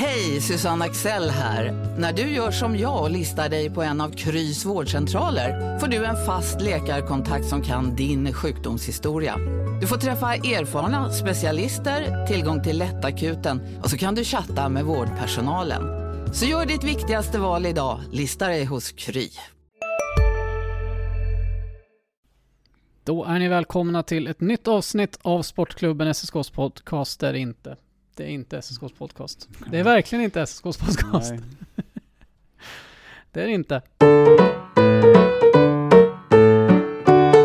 Hej, Susanne Axel här. När du gör som jag och listar dig på en av Krys vårdcentraler får du en fast läkarkontakt som kan din sjukdomshistoria. Du får träffa erfarna specialister, tillgång till lättakuten och så kan du chatta med vårdpersonalen. Så gör ditt viktigaste val idag, lista dig hos Kry. Då är ni välkomna till ett nytt avsnitt av Sportklubben SSKs podcast. Där inte. Det är inte SSKs podcast. Det är verkligen inte SSKs podcast. Det är det inte.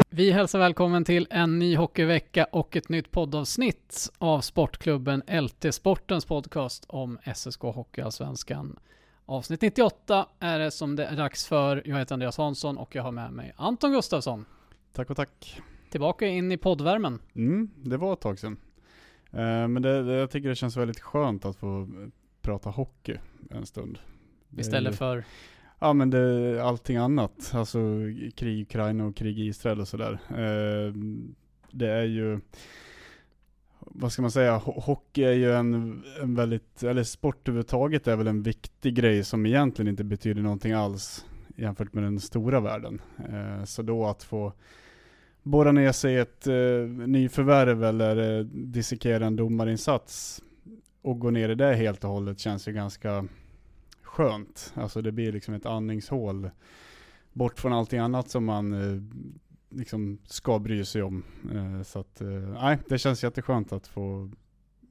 Vi hälsar välkommen till en ny hockeyvecka och ett nytt poddavsnitt av Sportklubben LT Sportens podcast om SSK Hockeyallsvenskan. Avsnitt 98 är det som det är dags för. Jag heter Andreas Hansson och jag har med mig Anton Gustafsson. Tack och tack. Tillbaka in i poddvärmen. Mm, det var ett tag sedan. Eh, men det, det, jag tycker det känns väldigt skönt att få prata hockey en stund. Istället för Ja men det, allting annat, alltså krig i Ukraina och krig i Israel och sådär. Eh, det är ju, vad ska man säga, Ho- hockey är ju en, en väldigt, eller sport överhuvudtaget är väl en viktig grej som egentligen inte betyder någonting alls jämfört med den stora världen. Eh, så då att få borra ner sig i ett eh, nyförvärv eller eh, dissekera en domarinsats och gå ner i det helt och hållet känns ju ganska skönt. Alltså det blir liksom ett andningshål bort från allting annat som man eh, liksom ska bry sig om. Eh, så att, eh, nej, det känns jätteskönt att få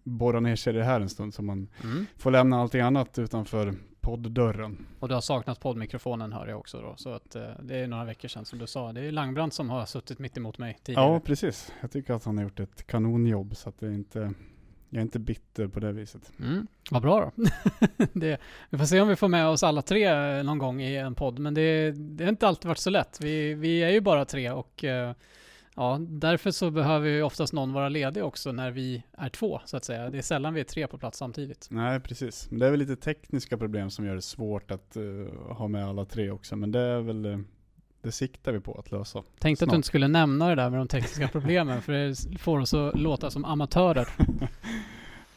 borra ner sig i det här en stund så man mm. får lämna allting annat utanför podddörren. Och du har saknat poddmikrofonen hör jag också då. Så att eh, det är några veckor sedan som du sa. Det är Langbrandt som har suttit mitt emot mig tidigare. Ja, precis. Jag tycker att han har gjort ett kanonjobb så att det inte, jag är inte bitter på det viset. Mm, vad bra då. det, vi får se om vi får med oss alla tre eh, någon gång i en podd. Men det, det har inte alltid varit så lätt. Vi, vi är ju bara tre och eh, ja, därför så behöver ju oftast någon vara ledig också när vi är två så att säga. Det är sällan vi är tre på plats samtidigt. Nej, precis. Men det är väl lite tekniska problem som gör det svårt att eh, ha med alla tre också. Men det är väl, eh, det siktar vi på att lösa. Tänkte att du Snart. inte skulle nämna det där med de tekniska problemen för det får oss att låta som amatörer.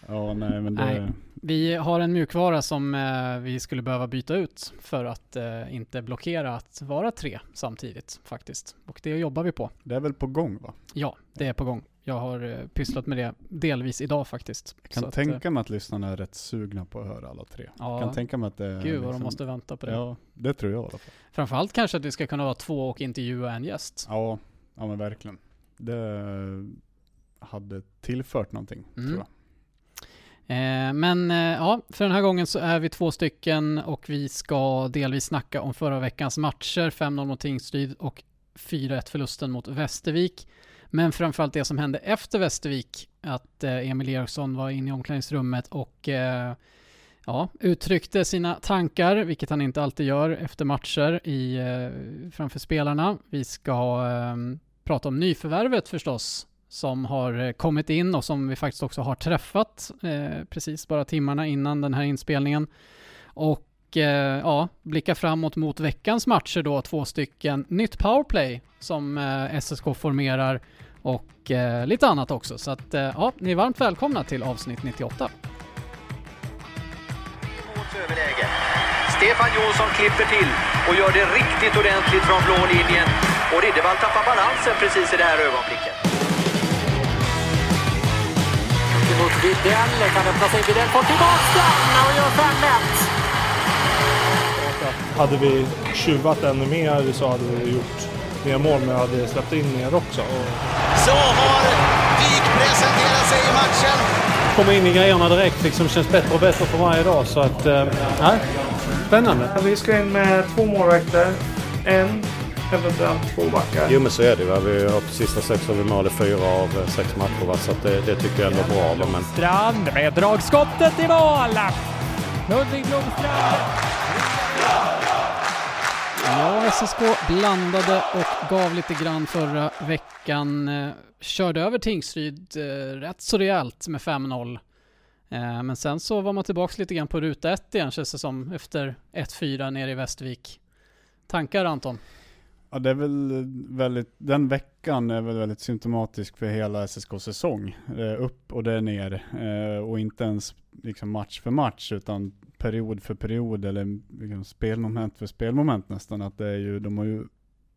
Ja, nej men det... Nej. Vi har en mjukvara som eh, vi skulle behöva byta ut för att eh, inte blockera att vara tre samtidigt faktiskt. Och det jobbar vi på. Det är väl på gång va? Ja, det är på gång. Jag har eh, pysslat med det delvis idag faktiskt. Jag kan Så att, tänka mig att lyssnarna är rätt sugna på att höra alla tre. Ja. Jag kan tänka mig att det är Gud vad de liksom- måste vänta på det. Ja, det tror jag i alla fall. Framförallt kanske att vi ska kunna vara två och intervjua en gäst. Ja, ja men verkligen. Det hade tillfört någonting, Mm. tror jag. Eh, men eh, ja, för den här gången så är vi två stycken och vi ska delvis snacka om förra veckans matcher. 5-0 mot Tingsryd och 4-1 förlusten mot Västervik. Men framförallt det som hände efter Västervik, att eh, Emil Eriksson var inne i omklädningsrummet och ja, uttryckte sina tankar, vilket han inte alltid gör efter matcher i, framför spelarna. Vi ska prata om nyförvärvet förstås, som har eh, kommit in och som vi faktiskt också har träffat eh, precis bara timmarna innan den här inspelningen. Och eh, ja, blicka framåt mot veckans matcher då, två stycken nytt powerplay som eh, SSK formerar och eh, lite annat också. Så att eh, ja, ni är varmt välkomna till avsnitt 98. Överläge. Stefan Jonsson klipper till och gör det riktigt ordentligt från blå linjen. Och Riddervall tappar balansen precis i det här ögonblicket. Mot Widell. Kan öppna sig. Widell får tillbaka den och gör 5-1. Hade vi tjuvat ännu mer så hade vi gjort mer mål, men hade släppt in mer också. Och Så har Wik presenterat sig i matchen. komma in i grejerna direkt liksom känns bättre och bättre för varje dag. Så att, eh, spännande. Vi ska in med två målvakter. En, eventuellt två backar. Jo men så är det va. Vi har på sista sex har vi mål i fyra av eh, sex matcher va. Så att det, det tycker jag ändå är bra. Va? Men Strand med dragskottet i mål. Ludvig Blomstrand. Ja, SSK blandade och gav lite grann förra veckan. Eh, körde över Tingsryd eh, rätt så rejält med 5-0. Eh, men sen så var man tillbaks lite grann på ruta 1 igen känns det som efter 1-4 nere i Västervik. Tankar Anton? Ja, det är väl väldigt, den veckan är väl väldigt symptomatisk för hela SSKs säsong. Upp och det är ner. Eh, och inte ens liksom match för match, utan period för period, eller liksom spelmoment för spelmoment nästan. Att det är ju, de har ju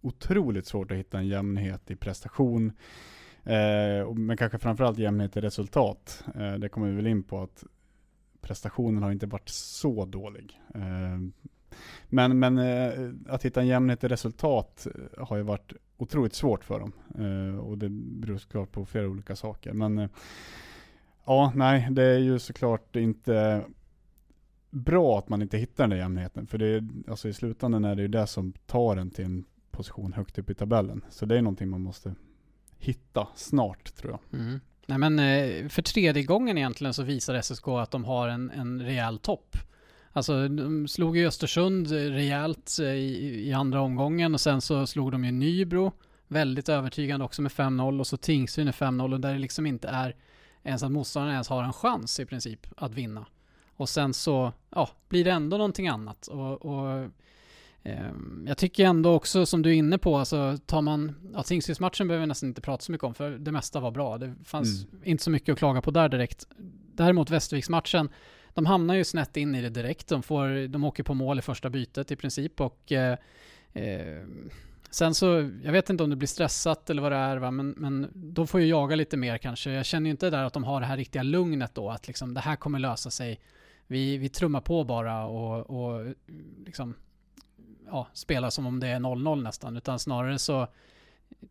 otroligt svårt att hitta en jämnhet i prestation. Eh, men kanske framförallt jämnhet i resultat. Eh, det kommer vi väl in på att prestationen har inte varit så dålig. Eh, men, men eh, att hitta en jämnhet i resultat eh, har ju varit otroligt svårt för dem. Eh, och det beror såklart på flera olika saker. Men ja, nej, det är ju såklart inte bra att man inte hittar den där jämnheten. För det är, alltså i slutändan är det ju det som tar en till en position högt upp i tabellen. Så det är någonting man måste hitta snart tror jag. Mm. Nej men för tredje gången egentligen så visar SSK att de har en, en rejäl topp. Alltså de slog ju Östersund rejält eh, i, i andra omgången och sen så slog de ju Nybro väldigt övertygande också med 5-0 och så Tingsryd med 5-0 och där det liksom inte är ens att motståndaren ens har en chans i princip att vinna. Och sen så ja, blir det ändå någonting annat. Och, och eh, jag tycker ändå också som du är inne på, alltså tar man, ja Tingsrydsmatchen behöver vi nästan inte prata så mycket om för det mesta var bra. Det fanns mm. inte så mycket att klaga på där direkt. Däremot Västerviksmatchen, de hamnar ju snett in i det direkt. De, får, de åker på mål i första bytet i princip och eh, eh, Sen så, jag vet inte om det blir stressat eller vad det är, va? Men, men de får ju jaga lite mer kanske. Jag känner ju inte där att de har det här riktiga lugnet då, att liksom det här kommer lösa sig. Vi, vi trummar på bara och, och liksom, ja, spelar som om det är 0-0 nästan, utan snarare så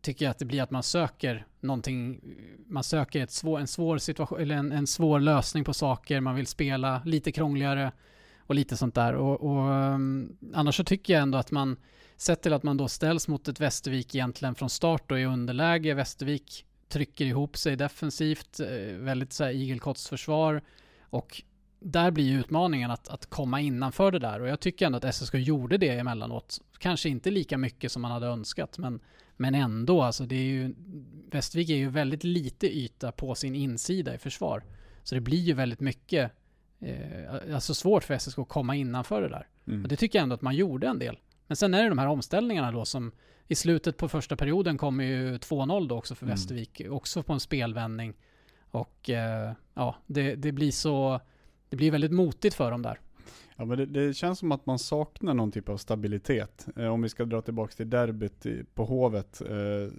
tycker jag att det blir att man söker någonting, man söker ett svår, en svår situation, eller en, en svår lösning på saker, man vill spela lite krångligare och lite sånt där. Och, och um, annars så tycker jag ändå att man, sett till att man då ställs mot ett Västervik egentligen från start och i underläge, Västervik trycker ihop sig defensivt, eh, väldigt så här igelkottsförsvar och där blir ju utmaningen att, att komma innanför det där och jag tycker ändå att SSK gjorde det emellanåt. Kanske inte lika mycket som man hade önskat men, men ändå alltså det är ju Västervik är ju väldigt lite yta på sin insida i försvar. Så det blir ju väldigt mycket eh, alltså svårt för SSK att komma innanför det där. Mm. Och det tycker jag ändå att man gjorde en del. Men sen är det de här omställningarna då som i slutet på första perioden kommer ju 2-0 då också för mm. Västervik, också på en spelvändning. Och eh, ja, det, det blir så det blir väldigt motigt för dem där. Ja, men det, det, känns som att man saknar någon typ av stabilitet. Eh, om vi ska dra tillbaka till derbyt i, på Hovet. Eh,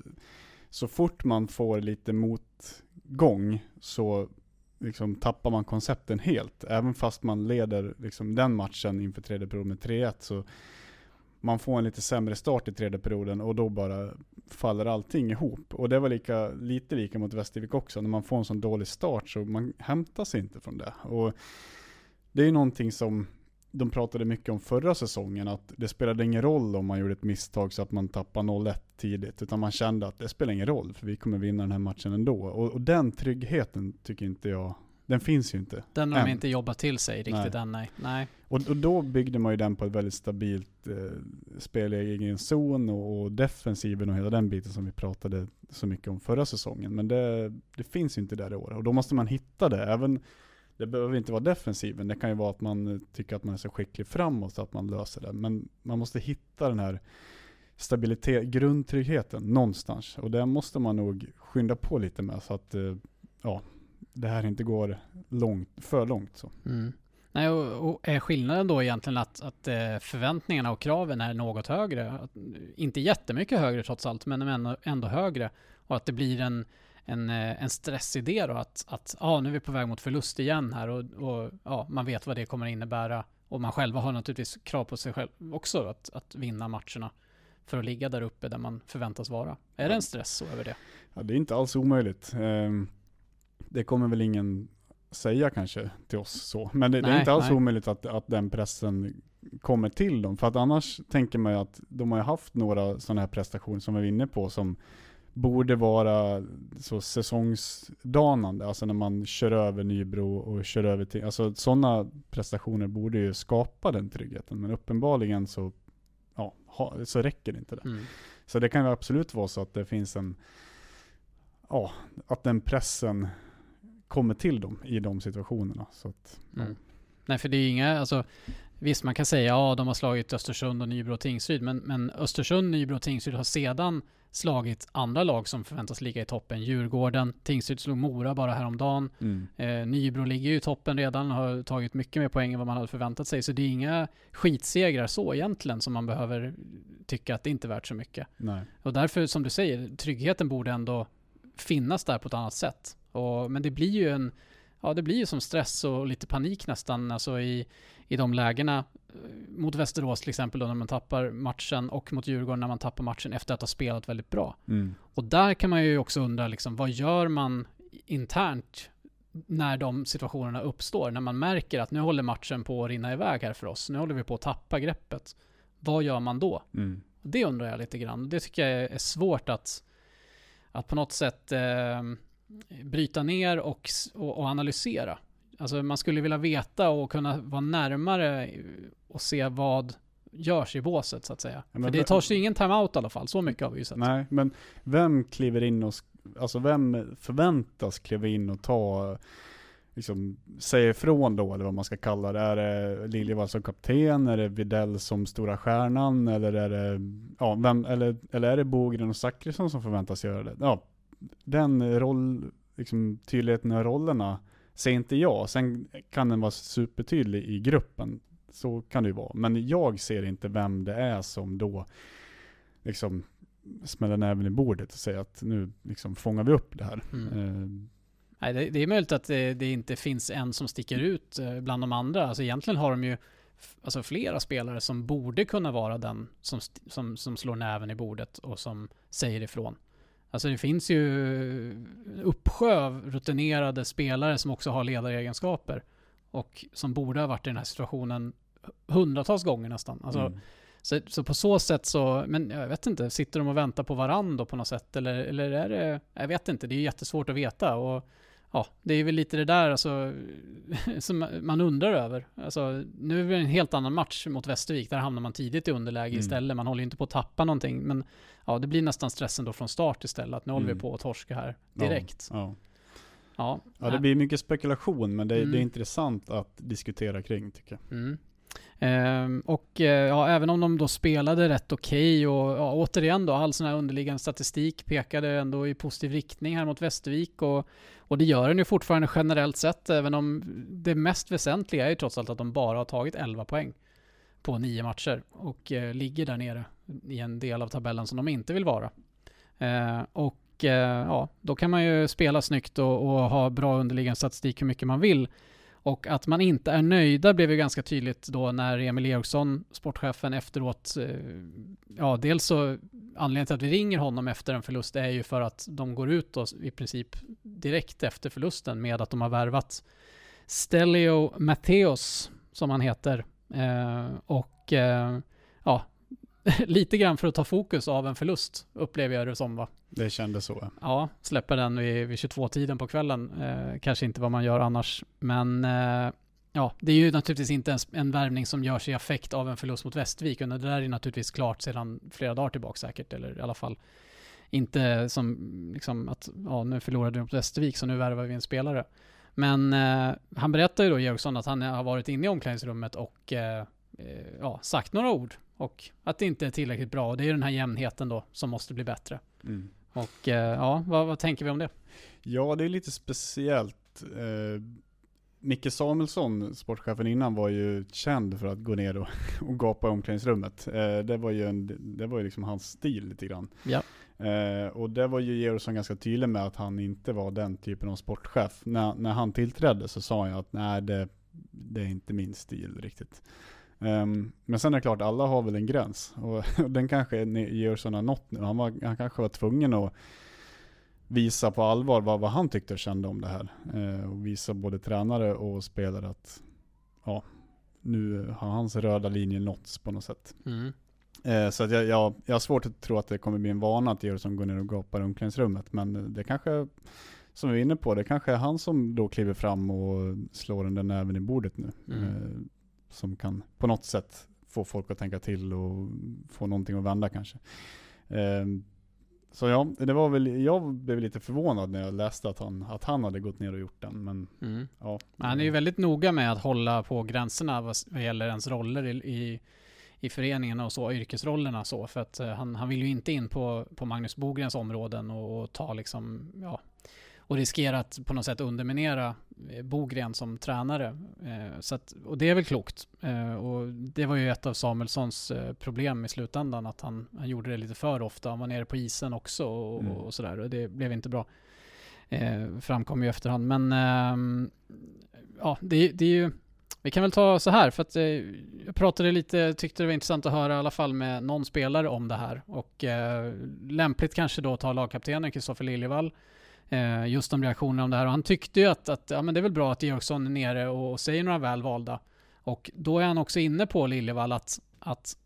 så fort man får lite motgång så liksom tappar man koncepten helt. Även fast man leder liksom den matchen inför tredje perioden med 3-1 så man får en lite sämre start i tredje perioden och då bara faller allting ihop. Och det var lika, lite lika mot Västervik också. När man får en sån dålig start så man hämtar sig inte från det. Och det är ju någonting som de pratade mycket om förra säsongen, att det spelade ingen roll om man gjorde ett misstag så att man tappade 0-1 tidigt, utan man kände att det spelar ingen roll, för vi kommer vinna den här matchen ändå. Och, och den tryggheten tycker inte jag den finns ju inte. Den har de inte jobbat till sig riktigt nej. än, nej. nej. Och, och, då byggde man ju den på ett väldigt stabilt eh, spel i egen zon och, och, defensiven och hela den biten som vi pratade så mycket om förra säsongen. Men det, det finns ju inte där i år. Och då måste man hitta det. Även, det behöver inte vara defensiven. Det kan ju vara att man tycker att man är så skicklig framåt så att man löser det. Men man måste hitta den här stabilitet, grundtryggheten någonstans. Och det måste man nog skynda på lite med så att eh, ja, det här inte går långt, för långt. Så. Mm. Nej, och, och, är skillnaden då egentligen att, att eh, förväntningarna och kraven är något högre? Inte jättemycket högre trots allt, men ändå, ändå högre. Och att det blir en, en, eh, en stressidé då att, att ah, nu är vi på väg mot förlust igen här och, och ja, man vet vad det kommer innebära. Och man själva har naturligtvis krav på sig själv också att, att vinna matcherna för att ligga där uppe där man förväntas vara. Är det en stress så över det? Ja, det är inte alls omöjligt. Um det kommer väl ingen säga kanske till oss så. Men det, nej, det är inte alls nej. omöjligt att, att den pressen kommer till dem. För att annars tänker man ju att de har haft några sådana här prestationer som vi är inne på som borde vara så säsongsdanande. Alltså när man kör över Nybro och kör över till, alltså sådana prestationer borde ju skapa den tryggheten. Men uppenbarligen så, ja, så räcker det inte det. Mm. Så det kan ju absolut vara så att det finns en, ja, att den pressen kommer till dem i de situationerna. Så att, mm. Nej, för det är inga, alltså, Visst, man kan säga ja, de har slagit Östersund och Nybro och Tingsryd, men, men Östersund, Nybro och Tingsryd har sedan slagit andra lag som förväntas ligga i toppen. Djurgården, Tingsryd slog Mora bara häromdagen. Mm. Eh, Nybro ligger ju i toppen redan och har tagit mycket mer poäng än vad man hade förväntat sig. Så det är inga skitsegrar så egentligen som man behöver tycka att det inte är värt så mycket. Nej. Och därför, som du säger, tryggheten borde ändå finnas där på ett annat sätt. Och, men det blir ju en, ja det blir ju som stress och lite panik nästan, alltså i, i de lägena. Mot Västerås till exempel då när man tappar matchen och mot Djurgården när man tappar matchen efter att ha spelat väldigt bra. Mm. Och där kan man ju också undra liksom, vad gör man internt när de situationerna uppstår? När man märker att nu håller matchen på att rinna iväg här för oss. Nu håller vi på att tappa greppet. Vad gör man då? Mm. Det undrar jag lite grann. Det tycker jag är svårt att, att på något sätt eh, bryta ner och, och, och analysera. Alltså man skulle vilja veta och kunna vara närmare och se vad görs i båset så att säga. men För det tas ju ingen timeout i alla fall, så mycket har vi ju sett. Nej, men vem kliver in och, alltså vem förväntas kliva in och ta, liksom, säga ifrån då, eller vad man ska kalla det. Är det Liljevall som kapten? Är det Videll som stora stjärnan? Eller är det, ja, vem, eller, eller är det Bogren och Zachrisson som förväntas göra det? Ja, den roll, liksom, tydligheten av rollerna ser inte jag. Sen kan den vara supertydlig i gruppen. Så kan det ju vara. Men jag ser inte vem det är som då liksom smäller näven i bordet och säger att nu liksom fångar vi upp det här. Mm. Eh, Nej, det, det är möjligt att det, det inte finns en som sticker ut eh, bland de andra. Alltså egentligen har de ju alltså flera spelare som borde kunna vara den som, som, som slår näven i bordet och som säger ifrån. Alltså det finns ju uppsjö av rutinerade spelare som också har ledaregenskaper och som borde ha varit i den här situationen hundratals gånger nästan. Alltså, mm. så, så på så sätt så, men jag vet inte, sitter de och väntar på varandra på något sätt eller, eller är det, jag vet inte, det är jättesvårt att veta och ja, det är väl lite det där alltså, som man undrar över. Alltså, nu är det en helt annan match mot Västervik, där hamnar man tidigt i underläge Mm. istället, man håller ju inte på att tappa någonting, men ja, det blir nästan stressen då från start istället, att nu håller Mm. vi på att torska här direkt. Ja, ja. Ja, ja, det blir mycket spekulation, men det, Mm. det är intressant att diskutera kring tycker jag. Ehm, och eh, ja, även om de då spelade rätt okej och ja, återigen då, all sån här underliggande statistik pekade ändå i positiv riktning här mot Västervik och, och det gör den ju fortfarande generellt sett, även om det mest väsentliga är ju trots allt att de bara har tagit 11 poäng på nio matcher och eh, ligger där nere i en del av tabellen som de inte vill vara. Eh, och eh, ja, då kan man ju spela snyggt och, och ha bra underliggande statistik hur mycket man vill. Och att man inte är nöjda blev ju ganska tydligt då när Emil Eriksson, sportchefen, efteråt, eh, ja dels så anledningen till att vi ringer honom efter en förlust är ju för att de går ut då i princip direkt efter förlusten med att de har värvat Stelio Matteos, som han heter, eh, och eh, ja, lite grann för att ta fokus av en förlust upplever jag det som va. Det kändes så. ja. Släpper den vid, vid 22-tiden på kvällen. Eh, kanske inte vad man gör annars. Men eh, ja, det är ju naturligtvis inte en, en värvning som görs i affekt av en förlust mot Västervik. Och det där är naturligtvis klart sedan flera dagar tillbaka säkert. Eller i alla fall inte som liksom att ja, nu förlorade vi mot Västervik så nu värvar vi en spelare. Men eh, han berättar ju då, Eriksson, att han har varit inne i omklädningsrummet och eh, eh, ja, sagt några ord. Och att det inte är tillräckligt bra. Och det är den här jämnheten då som måste bli bättre. Mm. Och eh, ja, vad, vad tänker vi om det? Ja, det är lite speciellt. Eh, Micke Samuelsson, sportchefen innan, var ju känd för att gå ner och, och gapa i omklädningsrummet. Eh, det var ju, en, det var ju liksom hans stil lite grann. Ja. Eh, och det var ju Georgsson ganska tydlig med att han inte var den typen av sportchef. När, när han tillträdde så sa jag att nej, det, det är inte min stil riktigt. Ehm, men sen är det klart, alla har väl en gräns. Och, och den kanske Georgsson har nått nu. Han, var, han kanske var tvungen att visa på allvar vad, vad han tyckte och kände om det här. Eh, och visa både tränare och spelare att ja, nu har hans röda linje nåtts på något sätt. Mm. Eh, så att jag, jag, jag har svårt att tro att det kommer bli en vana att Georgsson går ner och gapar i omklädningsrummet. Men det kanske, som vi är inne på, det kanske är han som då kliver fram och slår den där näven i bordet nu. Mm. Som kan på något sätt få folk att tänka till och få någonting att vända kanske. Eh, så ja, det var väl, jag blev lite förvånad när jag läste att han, att han hade gått ner och gjort den. Men Mm. ja. Han är ju väldigt noga med att hålla på gränserna vad, vad gäller ens roller i, i, i föreningen och så, yrkesrollerna så. För att eh, han, han vill ju inte in på, på Magnus Bogrens områden och, och ta liksom, ja, och riskera att på något sätt underminera eh, Bogren som tränare. Eh, så att, och det är väl klokt. Eh, och det var ju ett av Samuelssons problem i slutändan, att han, han gjorde det lite för ofta. Han var nere på isen också och, Mm. och sådär. Och det blev inte bra. Framkom ju efterhand. Men ehm, ja, det, det är ju... Vi kan väl ta så här, för att jag pratade lite, tyckte det var intressant att höra i alla fall med någon spelare om det här. Och eh, lämpligt kanske då att ta lagkaptenen Kristoffer Liljevall. Eh, just om reaktionerna om det här. Och han tyckte ju att, att ja, men det är väl bra att Georgsson är nere och, och säger några väl valda. Och då är han också inne på Liljevall att, att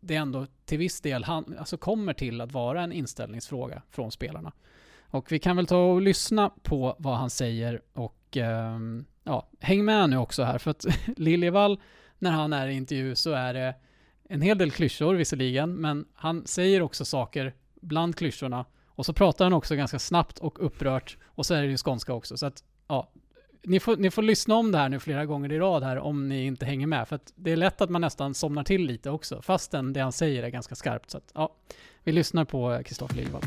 det ändå till viss del han, alltså kommer till att vara en inställningsfråga från spelarna. Och vi kan väl ta och lyssna på vad han säger och eh, ja, häng med nu också här för att Liljevall när han är i intervju så är det en hel del klyschor visserligen men han säger också saker bland klyschorna och så pratar han också ganska snabbt och upprört och så är det ju skånska också så att ja, ni får, ni får lyssna om det här nu flera gånger i rad här om ni inte hänger med för att det är lätt att man nästan somnar till lite också fastän det han säger är ganska skarpt så att ja, vi lyssnar på Kristoffer Liljevall.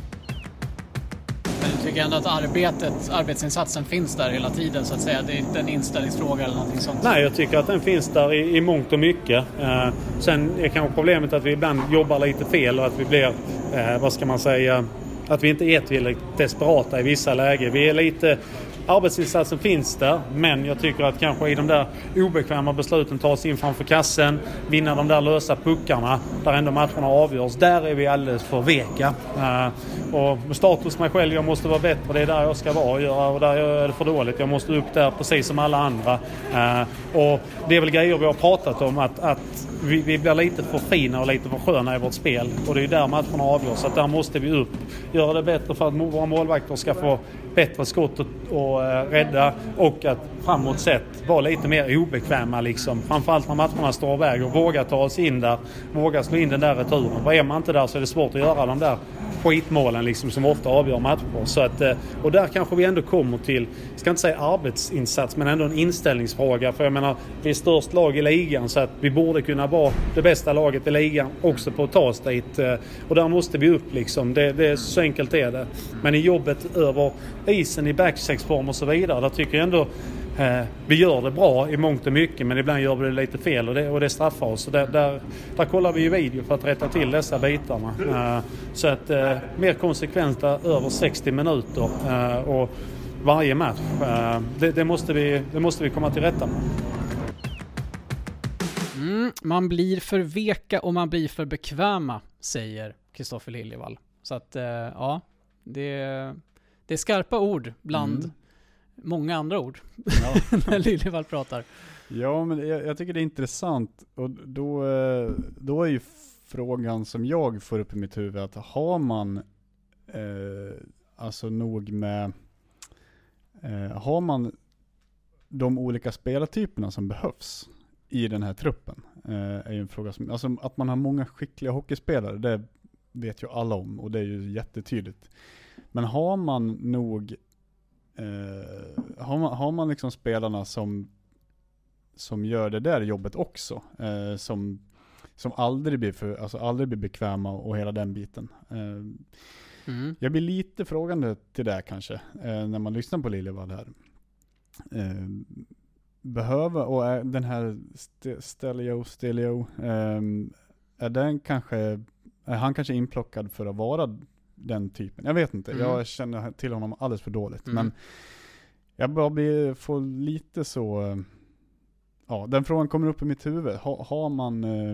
Men du tycker ändå att arbetet, arbetsinsatsen finns där hela tiden så att säga? Det är inte en inställningsfråga eller någonting sånt? Nej, jag tycker att den finns där i, i mångt och mycket. Eh, sen är kanske problemet att vi ibland jobbar lite fel och att vi blir, eh, vad ska man säga, att vi inte är tillräckligt desperata i vissa lägen. Vi är lite Arbetsinsatsen finns där, men jag tycker att kanske i de där obekväma besluten ta oss in framför kassen, vinna de där lösa puckarna där ändå matcherna avgörs. Där är vi alldeles för veka. Eh, och med status mig själv, jag måste vara bättre, det är där jag ska vara och göra och där är det för dåligt. Jag måste upp där precis som alla andra. Eh, och det är väl grejer vi har pratat om att, att vi, vi blir lite för fina och lite för sköna i vårt spel och det är där matcherna avgörs. Så att där måste vi upp, göra det bättre för att våra målvakter ska få bättre skott och, eh, och rädda och att framåt sett vara lite mer obekväma liksom. Framförallt när matcherna står och väger. Våga ta oss in där, våga slå in den där returen. För är man inte där så är det svårt att göra de där skitmålen liksom som ofta avgör matcher. Så att, eh, och där kanske vi ändå kommer till, jag ska inte säga arbetsinsats, men ändå en inställningsfråga. För jag menar, vi är störst lag i ligan så att vi borde kunna vara det bästa laget i ligan också på att ta oss dit. Eh, och där måste vi upp liksom. Det, det, så enkelt är det. Men i jobbet över isen i backsexform och så vidare, där tycker jag ändå Eh, vi gör det bra i mångt och mycket men ibland gör vi det lite fel och det, och det straffar oss. Så där, där, där kollar vi ju video för att rätta till dessa bitarna. Eh, så att eh, mer konsekventa över 60 minuter eh, och varje match. Eh, det, det, måste vi, det måste vi komma till rätta med. Mm, man blir för veka och man blir för bekväma, säger Kristoffer Liljevall. Så att, eh, ja, det, det är skarpa ord bland Mm. många andra ord Ja. när Liljevall pratar. Ja, men jag, jag tycker det är intressant och då, eh, då är ju frågan som jag får upp i mitt huvud att har man eh, alltså nog med, eh, har man de olika spelartyperna som behövs i den här truppen? Eh, är en fråga som, alltså att man har många skickliga hockeyspelare, det vet ju alla om och det är ju jättetydligt. Men har man nog, eh, har, man, har man liksom spelarna som som gör det där jobbet också. Eh, som, som aldrig blir, för, alltså aldrig blir bekväma och hela den biten. Eh, Mm. jag blir lite frågande till det kanske, eh, när man lyssnar på Liljevall här. Eh, behöver, och är den här St- Stelio, Stelio, eh, är den kanske, är han kanske inplockad för att vara den typen? Jag vet inte, Mm. jag känner till honom alldeles för dåligt. Mm. Men jag bara blir, får lite så, ja den frågan kommer upp i mitt huvud. Ha, har man, eh,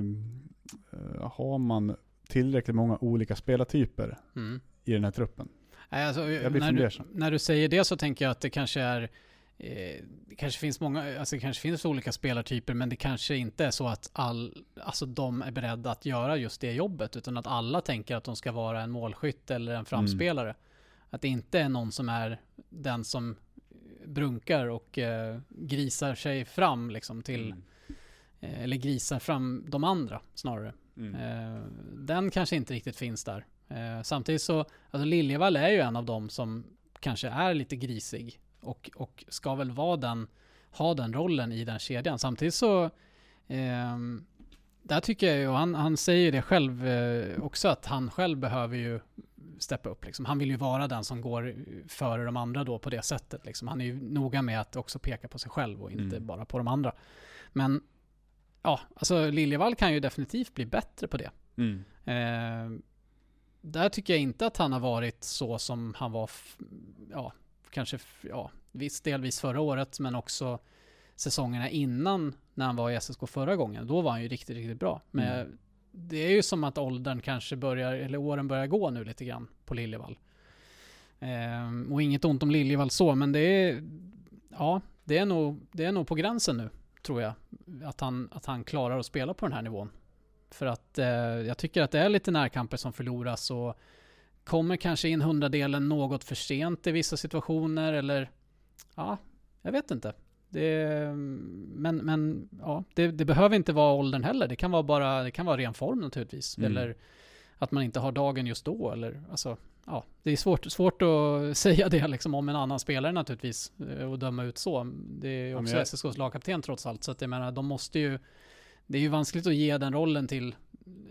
eh, har man tillräckligt många olika spelartyper Mm. i den här truppen? Alltså, Jag blir när, du, fundersam. när du säger det så tänker jag att det kanske är eh, det kanske finns många, alltså det kanske finns olika spelartyper men det kanske inte är så att all, alltså de är beredda att göra just det jobbet utan att alla tänker att de ska vara en målskytt eller en framspelare. Att det inte är någon som är den som brunkar och eh, grisar sig fram liksom till, eh, eller grisar fram de andra snarare. Mm. Eh, den kanske inte riktigt finns där. Eh, samtidigt så, alltså Liljevall är ju en av dem som kanske är lite grisig och, och ska väl vara den, ha den rollen i den kedjan. Samtidigt så ehm, där tycker jag ju, och han, han säger det själv eh, också, att han själv behöver ju steppa upp. Liksom. Han vill ju vara den som går före de andra då på det sättet. Liksom. Han är ju noga med att också peka på sig själv och inte Mm. bara på de andra. Men ja, alltså Liljevall kan ju definitivt bli bättre på det. Mm. Eh, där tycker jag inte att han har varit så som han var, ja, kanske, ja, visst delvis förra året, men också säsongerna innan när han var i SSK förra gången. Då var han ju riktigt, riktigt bra. Men Mm. det är ju som att åldern kanske börjar, eller åren börjar gå nu lite grann på Liljevall. Eh, och inget ont om Liljevall så, men det är, ja, det är nog, det är nog på gränsen nu, tror jag. Att han, att han klarar att spela på den här nivån. För att eh, jag tycker att det är lite närkamper som förloras och kommer kanske in hundradelen något för sent i vissa situationer eller ja, jag vet inte. Det, men men ja, det, det behöver inte vara åldern heller. Det kan vara bara, det kan vara ren form naturligtvis. Mm. Eller att man inte har dagen just då eller alltså, ja, det är svårt, svårt att säga det liksom om en annan spelare naturligtvis eh, och döma ut så. Det är ju Ja, också jag- SSKs lagkapten trots allt, så att jag menar, de måste ju det är ju vanskligt att ge den rollen till,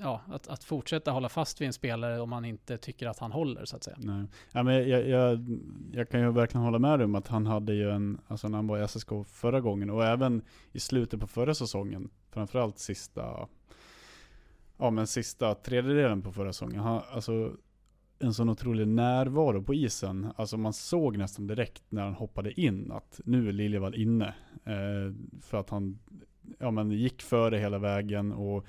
ja, att, att fortsätta hålla fast vid en spelare om man inte tycker att han håller så att säga. Nej. Ja, men jag, jag, jag kan ju verkligen hålla med dig om att han hade ju en, alltså när han var i SSK förra gången och även i slutet på förra säsongen, framförallt sista, ja men sista tredjedelen på förra säsongen, han, alltså en sån otrolig närvaro på isen. Alltså man såg nästan direkt när han hoppade in att nu är Liljevall inne. Eh, för att han ja, men gick före hela vägen och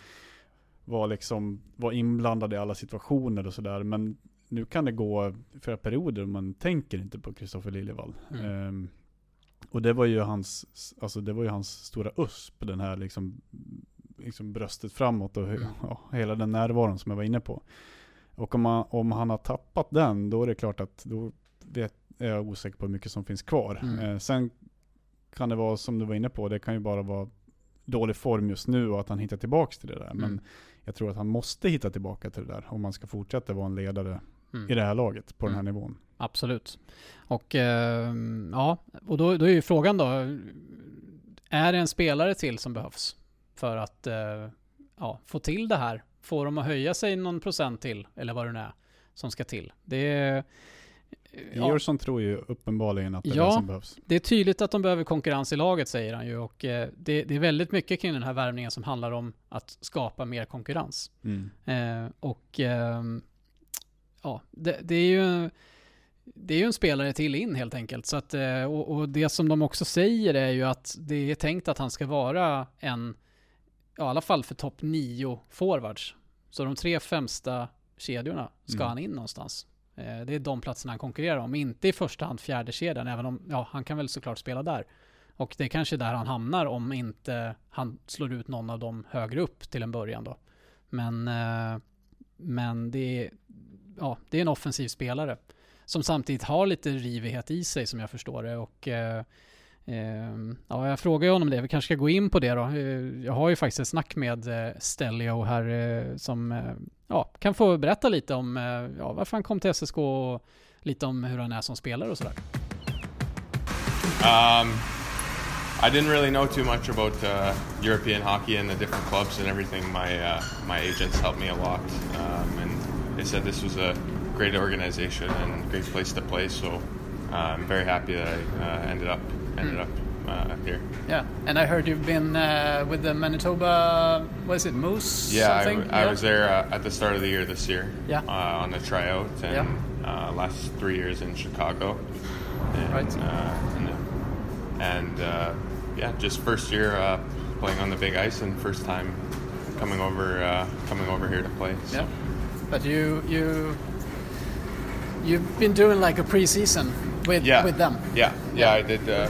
var liksom var inblandad i alla situationer och sådär. Men nu kan det gå flera perioder och man tänker inte på Kristoffer Liljevall. Mm. Ehm, och det var ju hans, alltså det var ju hans stora USP, den här liksom, liksom bröstet framåt och Mm. ja, hela den närvaron som jag var inne på. Och om, man, om han har tappat den, då är det klart att då vet, är jag osäker på hur mycket som finns kvar. Mm. Eh, sen kan det vara som du var inne på, det kan ju bara vara dålig form just nu och att han hittar tillbaka till det där. Men Mm. Jag tror att han måste hitta tillbaka till det där om man ska fortsätta vara en ledare Mm. i det här laget på den här Mm. nivån. Absolut. Och ehm, ja, och då, då är ju frågan då, är det en spelare till som behövs för att eh, ja, få till det här? Få dem att höja sig någon procent till, eller vad det nu är, som ska till. Det är, ja, Georgsson tror ju uppenbarligen att det är Ja. det som behövs. det är tydligt att de behöver konkurrens i laget, säger han ju. Och eh, det, det är väldigt mycket kring den här värvningen som handlar om att skapa mer konkurrens. Mm. Eh, och ehm, ja, det, det är ju det är ju en spelare till in helt enkelt. Så att, eh, och, och det som de också säger är ju att det är tänkt att han ska vara en, ja, i alla fall för topp 9 forwards. Så de tre främsta kedjorna ska Mm. han in någonstans. Eh, det är de platserna han konkurrerar om, inte i första hand fjärde kedjan, även om, ja, han kan väl såklart spela där. Och det är kanske där han hamnar om inte han slår ut någon av dem högre upp till en början då. Men, eh, men det, är, ja, det är en offensiv spelare som samtidigt har lite rivighet i sig som jag förstår det. Och, eh, Ehm, ja, jag frågade honom det, vi kanske ska gå in på det då. Eh, jag har ju faktiskt ett snack med eh, Stelio här eh, som ja, kan få berätta lite om ja, varför han kom till SSK och lite om hur han är som spelare och sådär. Um, I didn't really know too much about uh, European hockey and the different clubs and everything. My uh, my agents helped me a lot, um, and they said this was a great organization and great place to play. So uh, I'm very happy that I uh, ended up ended up uh, here. Yeah, and I heard you've been uh, with the Manitoba, Was it, Moose? Yeah, I, w- I was there uh, at the start of the year this year. Yeah. Uh, on the tryout and Yeah. uh, last three years in Chicago. And, Right. Uh, and and uh, yeah, just first year uh, playing on the big ice and first time coming over uh, coming over here to play. So. Yeah. But you you you've been doing like a preseason with Yeah. with them. Yeah, yeah, I did. Uh,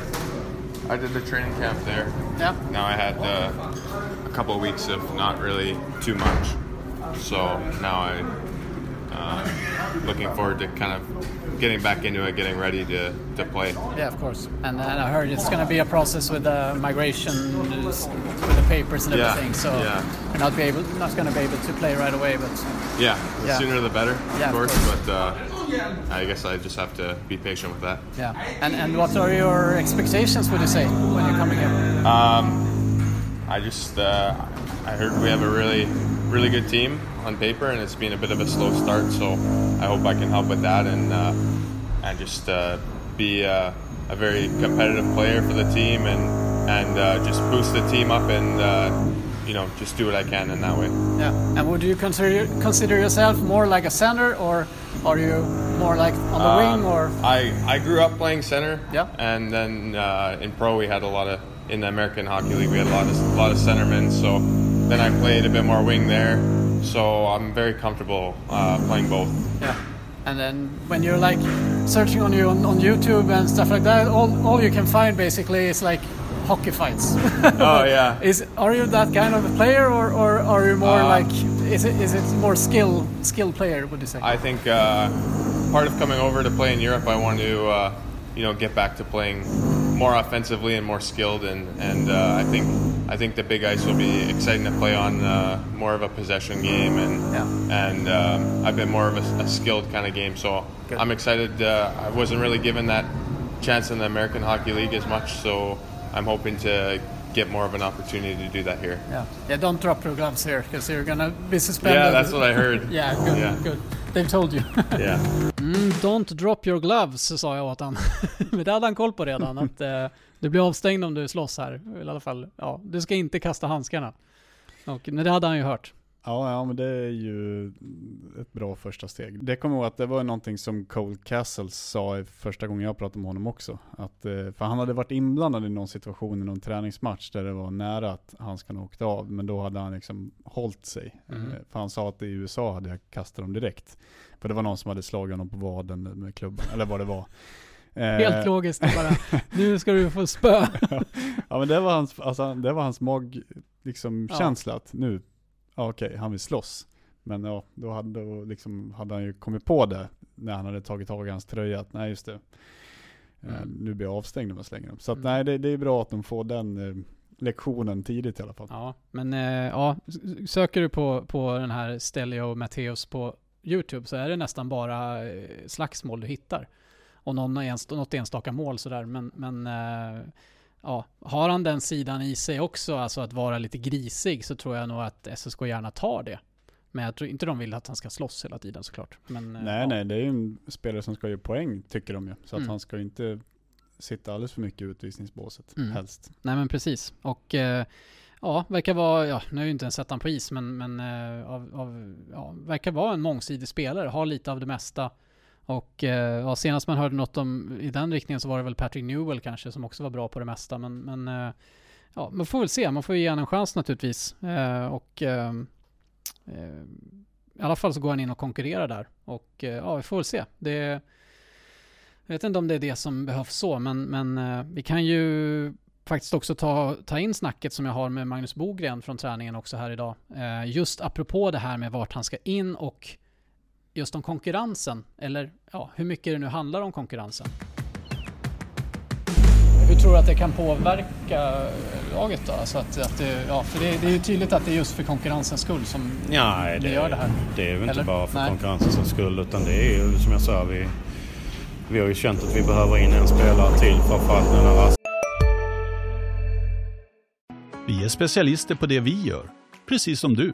I did the training camp there. Yeah. Now I had uh, a couple of weeks of not really too much, so now I uh, looking forward to kind of getting back into it, getting ready to, to play. Yeah, of course. And, and I heard it's going to be a process with the migration, with the papers and Yeah, everything. So yeah. you're not be able, not going to be able to play right away. But Yeah, the Yeah. sooner the better, Yeah, of of course. course. But uh, I guess I just have to be patient with that. yeah. And and what are your expectations? Would you say when you're coming here? Um, I just uh, I heard we have a really really good team on paper, and it's been a bit of a slow start. So I hope I can help with that and uh, and just uh, be uh, a very competitive player for the team and and uh, just boost the team up and uh, you know just do what I can in that way. Yeah. And would you consider consider yourself more like a center, or are you more like on the wing, Um, or I, I grew up playing center. Yeah. And then uh, in pro we had a lot of in the American Hockey League we had a lot of a lot of centermen. So then I played a bit more wing there. So I'm very comfortable uh, playing both. yeah? And then when you're like searching on you on, on YouTube and stuff like that, all, all you can find basically is like hockey fights. Oh yeah. Is are you that kind of a player, or, or are you more Uh, like is it is it more skill skill player? Would you say? I think uh, part of coming over to play in Europe, I want to uh, you know get back to playing more offensively and more skilled, and and uh, I think I think the big ice will be exciting to play on uh, more of a possession game, and Yeah. and um, I've been more of a, a skilled kind of game, so Good. I'm excited. Uh, I wasn't really given that chance in the American Hockey League as much, so I'm hoping to get more of an opportunity to do that here. yeah. Yeah. Don't drop your gloves here because you're gonna be suspended. Yeah, that's what I heard. yeah. Good. Yeah. Good. They've told you. Yeah. Mm, don't drop your gloves sa jag åt han. Men det hade han koll på redan. Att eh, du blir avstängd om du slåss här. I alla fall, ja, du ska inte kasta handskarna. Och men det hade han ju hört. Ja, ja, men det är ju ett bra första steg. Det kommer jag ihåg att det var någonting som Cole Castles sa första gången jag pratade med honom också. Att, eh, för han hade varit inblandad i någon situation i någon träningsmatch där det var nära att handskarna åkte av, men då hade han liksom hållit sig. Mm. Eh, För han sa att i USA hade jag kastat dem direkt. För det var någon som hade slagit honom på vaden med klubban, eller vad det var. Eh, Helt logiskt bara. Nu ska du få spö. ja men det var hans, alltså, det var hans mag, liksom Ja. känsla att nu, ja, okej, han vill slåss. Men ja, då hade, då liksom, hade han ju kommit på det när han hade tagit tag i hans tröja, att nej just det, eh, Mm. nu blir jag avstängd om jag slänger dem. Så att Mm. nej, det, det är bra att de får den eh, lektionen tidigt i alla fall. Ja, men eh, ja, söker du på, på den här Stelio Matteus på YouTube så är det nästan bara eh, slagsmål du hittar. Och någon, enst- något enstaka mål sådär, men, men eh, ja, har han den sidan i sig också, alltså att vara lite grisig, så tror jag nog att SSK gärna tar det. Men jag tror inte de vill att han ska slåss hela tiden såklart. Men, eh, Nej, ja. nej, det är ju en spelare som ska göra poäng, tycker de ju. Så att Mm. han ska inte sitta alldeles för mycket i utvisningsbåset, Mm. helst. Nej men precis. Och eh, ja, verkar vara, ja nu har jag ju inte ens sett han på is, men, men eh, av, av, ja, verkar vara en mångsidig spelare, har lite av det mesta. Och eh, ja, senast man hörde något om i den riktningen så var det väl Patrick Newell kanske som också var bra på det mesta. Men, men eh, ja, man får väl se, man får ju ge honom en chans naturligtvis. Eh, och ehm, eh, i alla fall så går han in och konkurrerar där. Och eh, ja, vi får väl se. Det, jag vet inte om det är det som behövs så, men, men eh, vi kan ju faktiskt också ta, ta in snacket som jag har med Magnus Bogren från träningen också här idag. Eh, just apropå det här med vart han ska in och just om konkurrensen, eller ja, hur mycket det nu handlar om konkurrensen. Hur tror du att det kan påverka laget då? Alltså att, att det, ja, för det, det är ju tydligt att det är just för konkurrensens skull som Nej, det, det, gör det här. det är ju inte Eller? bara för Nej. konkurrensens skull utan det är ju som jag sa, vi, vi har ju känt att vi behöver in en spelare till framförallt nu när Vi är specialister på det vi gör, precis som du.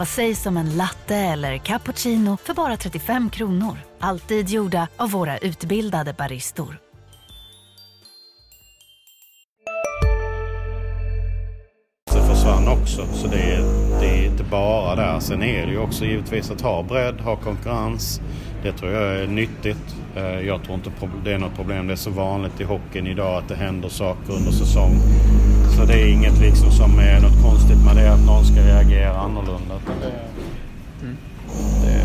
Vad sägs om en latte eller cappuccino för bara 35 kronor? Alltid gjorda av våra utbildade baristor. Det försvann också, så det är, det är inte bara där. Sen är det ju också givetvis att ha bredd, ha konkurrens. Det tror jag är nyttigt. Eh, jag tror inte det är något problem. Det är så vanligt i hockeyn idag att det händer saker under säsong. Så det är inget liksom som är något konstigt med det att någon ska reagera annorlunda. Det, mm. det,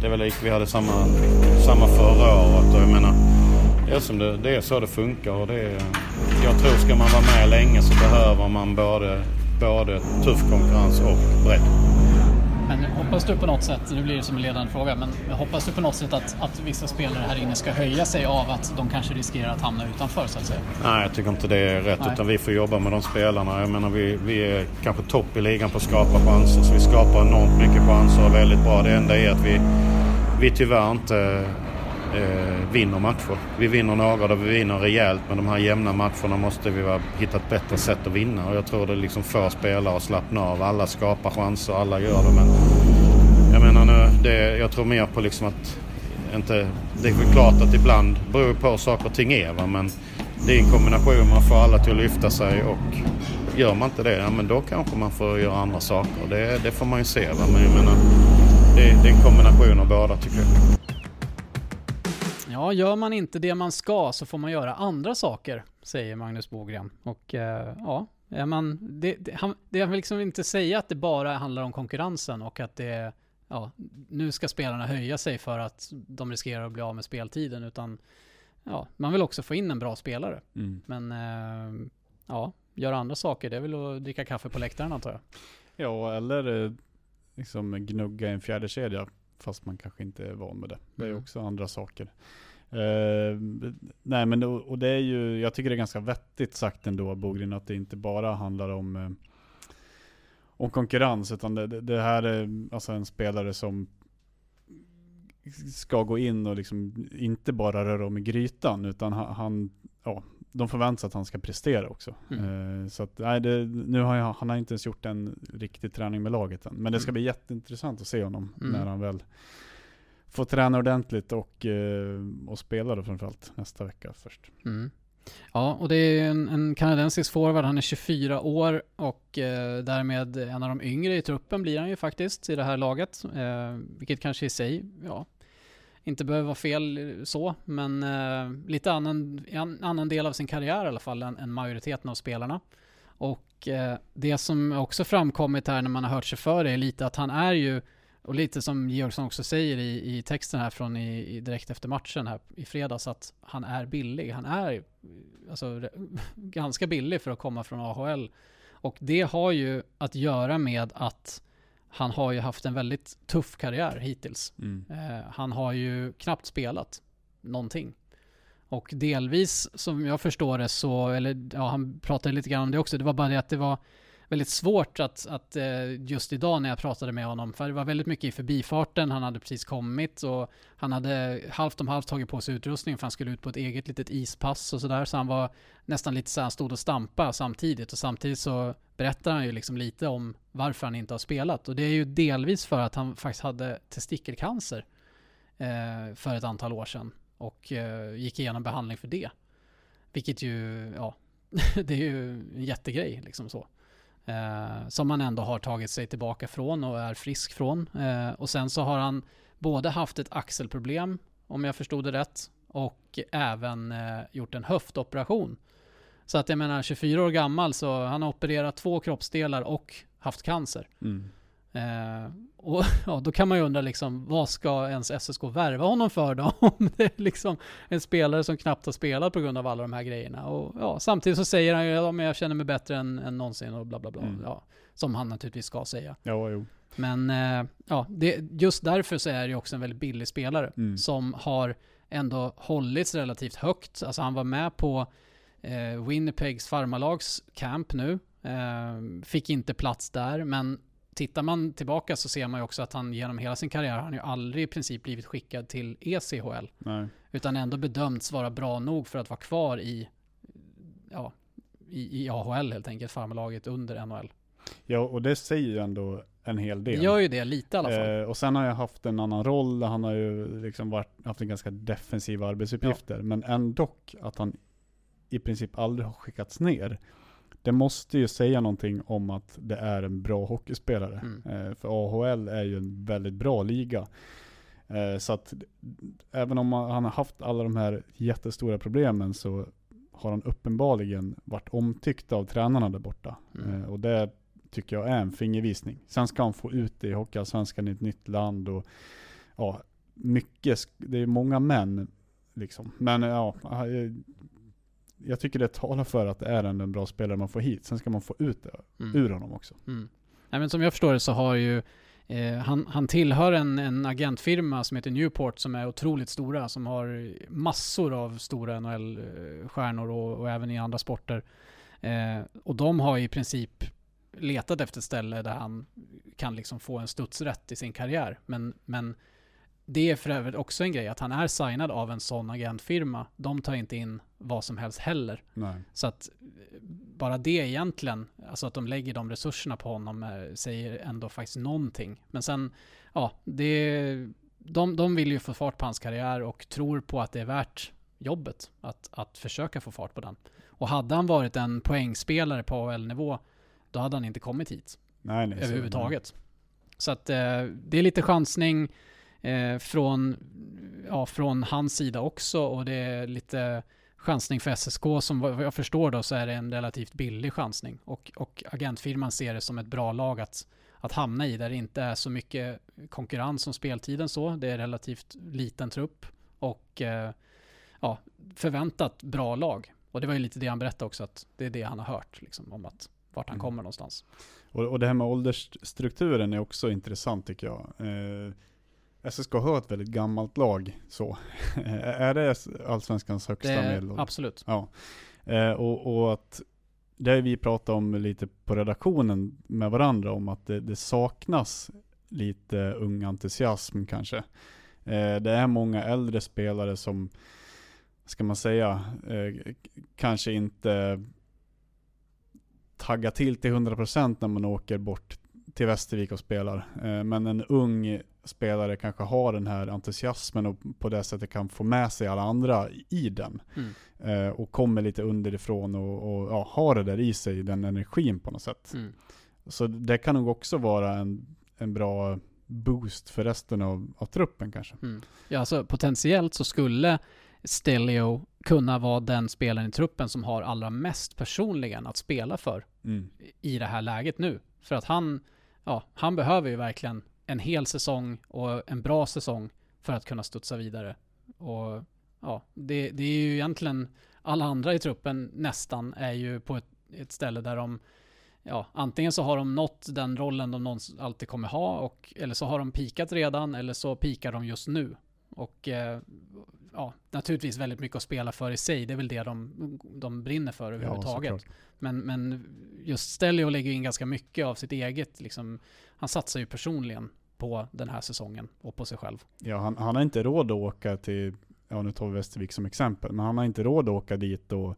det är väl lik vi hade samma, samma förra året och jag menar det är, som det, det är så det funkar och det är, jag tror ska man vara med länge så behöver man både, både tuff konkurrens och bredd. Men hoppas du på något sätt, nu blir det som en ledande fråga, men hoppas du på något sätt att, att vissa spelare här inne ska höja sig av att de kanske riskerar att hamna utanför så att säga? Nej, jag tycker inte det är rätt, Nej. utan vi får jobba med de spelarna. Jag menar, vi, vi är kanske topp i ligan på att skapa chanser, så vi skapar enormt mycket chanser och väldigt bra. Det enda är att vi, vi tyvärr inte eh, vinner matcher. Vi vinner några där vi vinner rejält men de här jämna matcherna måste vi hitta ett bättre sätt att vinna och jag tror det liksom får spelare att slappna av. Alla skapar chanser, alla gör det men jag menar nu, det, jag tror mer på liksom att inte, det är väl klart att ibland beror på hur saker och ting är va? men det är en kombination, man får alla till att lyfta sig och gör man inte det, ja, men då kanske man får göra andra saker. Det, det får man ju se. Va? Men jag menar, det, det är en kombination av båda tycker jag. Ja, gör man inte det man ska så får man göra andra saker, säger Magnus Bogren. Och eh, ja, man, det, det, han, det vill liksom inte säga att det bara handlar om konkurrensen och att det ja, nu ska spelarna höja sig för att de riskerar att bli av med speltiden, utan ja, man vill också få in en bra spelare. Mm. Men eh, ja, göra andra saker, det är väl att dricka kaffe på läktaren antar jag. Ja, eller eh, liksom gnugga en fjärde kedja fast man kanske inte är van med det. Det är mm. också andra saker. Uh, nej men och, och det är ju, jag tycker det är ganska vettigt sagt ändå Bogren att det inte bara handlar om, uh, om konkurrens utan det, det, här är alltså en spelare som ska gå in och liksom inte bara röra om i grytan utan han, ja, de förväntar sig att han ska prestera också. Mm. Uh, så att, nej, det, nu har jag, han har inte ens gjort en riktig träning med laget än. Men det ska mm. bli jätteintressant att se honom mm. när han väl få träna ordentligt och, eh, och spela då framförallt nästa vecka först. Mm. Ja, och det är en, en kanadensisk forward. Han är 24 år och eh, därmed en av de yngre i truppen blir han ju faktiskt i det här laget. Eh, vilket kanske i sig, ja, inte behöver vara fel så, men eh, lite annan, en annan del av sin karriär i alla fall än, än majoriteten av spelarna. Och eh, det som också framkommit här när man har hört sig för är lite att han är ju och lite som Georgsson också säger i, i texten här från i, i, direkt efter matchen här i fredags att han är billig. Han är alltså ganska billig för att komma från AHL. Och det har ju att göra med att han har ju haft en väldigt tuff karriär hittills. Mm. Eh, han har ju knappt spelat någonting. Och delvis, som jag förstår det så, eller ja, han pratade lite grann om det också, det var bara det att det var väldigt svårt att, att eh, just idag när jag pratade med honom, för det var väldigt mycket i förbifarten, han hade precis kommit och han hade halvt om halvt tagit på sig utrustning för han skulle ut på ett eget litet ispass och sådär, så han var nästan lite så han stod och stampa samtidigt och samtidigt så berättar han ju liksom lite om varför han inte har spelat och det är ju delvis för att han faktiskt hade testikelcancer eh, för ett antal år sedan och eh, gick igenom behandling för det. Vilket ju, ja, det är ju en jättegrej liksom så. Eh, som han ändå har tagit sig tillbaka från och är frisk från. Eh, och sen så har han både haft ett axelproblem, om jag förstod det rätt, och även eh, gjort en höftoperation. Så att jag menar 24 år gammal så han har opererat två kroppsdelar och haft cancer. Mm. Eh, och ja, då kan man ju undra liksom, vad ska ens SSK värva honom för då? Om det är liksom en spelare som knappt har spelat på grund av alla de här grejerna. Och ja, samtidigt så säger han ju, ja men jag känner mig bättre än, än någonsin och bla bla bla. Mm. Ja, som han naturligtvis ska säga. Ja, jo. Men eh, ja, det, just därför så är det ju också en väldigt billig spelare mm. som har ändå hållits relativt högt. Alltså han var med på eh, Winnipegs farmalags camp nu. Eh, fick inte plats där, men tittar man tillbaka så ser man ju också att han genom hela sin karriär, han ju aldrig i princip blivit skickad till ECHL. Nej. Utan ändå bedömts vara bra nog för att vara kvar i, ja, i, i AHL helt enkelt, farmarlaget under NHL. Ja, och det säger ju ändå en hel del. Det gör ju det lite i alla fall. Eh, och sen har jag haft en annan roll, han har ju liksom varit, haft en ganska defensiva arbetsuppgifter. Ja. Men ändå att han i princip aldrig har skickats ner det måste ju säga någonting om att det är en bra hockeyspelare. Mm. Eh, för AHL är ju en väldigt bra liga. Eh, så att även om han har haft alla de här jättestora problemen så har han uppenbarligen varit omtyckt av tränarna där borta. Mm. Eh, och det tycker jag är en fingervisning. Sen ska han få ut det i Hockeyallsvenskan i ett nytt land och ja, mycket, det är många män liksom. Men ja, jag, tycker det talar för att det är en, en bra spelare man får hit. Sen ska man få ut det Mm. ur honom också. Mm. Nej, men som jag förstår det så har ju eh, han, han tillhör en, en agentfirma som heter Newport som är otroligt stora, som har massor av stora NHL-stjärnor och, och även i andra sporter. Eh, och de har i princip letat efter ett ställe där han kan liksom få en studsrätt i sin karriär. Men, men det är för övrigt också en grej att han är signad av en sån agentfirma. De tar inte in vad som helst heller. Nej. Så att eh, bara det egentligen, alltså att de lägger de resurserna på honom eh, säger ändå faktiskt någonting. Men sen, ja, det, de, de vill ju få fart på hans karriär och tror på att det är värt jobbet att, att försöka få fart på den. Och hade han varit en poängspelare på AHL-nivå, då hade han inte kommit hit. Nej, nej, så- överhuvudtaget. Så att eh, det är lite chansning eh, från, ja, från hans sida också och det är lite chansning för SSK som vad jag förstår då så är det en relativt billig chansning och, och agentfirman ser det som ett bra lag att, att hamna i där det inte är så mycket konkurrens om speltiden så. Det är relativt liten trupp och eh, ja, förväntat bra lag. Och det var ju lite det han berättade också att det är det han har hört liksom, om att vart han Mm. kommer någonstans. Och, och det här med åldersstrukturen är också intressant tycker jag. Eh, SSK har ett väldigt gammalt lag så. är det allsvenskans högsta Det medelålder? absolut. Ja. Eh, och, och att det har vi pratat om lite på redaktionen med varandra om att det, det saknas lite ung entusiasm kanske. Eh, det är många äldre spelare som, ska man säga, eh, kanske inte taggar till till 100% när man åker bort till Västervik och spelar. Eh, Men en ung spelare kanske har den här entusiasmen och på det sättet kan få med sig alla andra i den. Mm. Eh, Och kommer lite underifrån och, och ja, har det där i sig, den energin på något sätt. Mm. Så det kan nog också vara en, en bra boost för resten av, av truppen kanske. Mm. Ja, alltså potentiellt så skulle Stelio kunna vara den spelaren i truppen som har allra mest personligen att spela för Mm. i det här läget nu. För att han, ja, han behöver ju verkligen en hel säsong och en bra säsong för att kunna studsa vidare. Och ja, det, det är ju egentligen alla andra i truppen nästan är ju på ett, ett ställe där de Ja, antingen så har de nått den rollen de någonsin alltid kommer ha och, eller så har de pikat redan eller så pikar de just nu. Och eh, ja, naturligtvis väldigt mycket att spela för i sig. Det är väl det de, de brinner för överhuvudtaget. såklart. men, men just Stelio lägger in ganska mycket av sitt eget, liksom, han satsar ju personligen på den här säsongen och på sig själv. Ja, han, han har inte råd att åka till, ja nu tar vi Västervik som exempel, men han har inte råd att åka dit och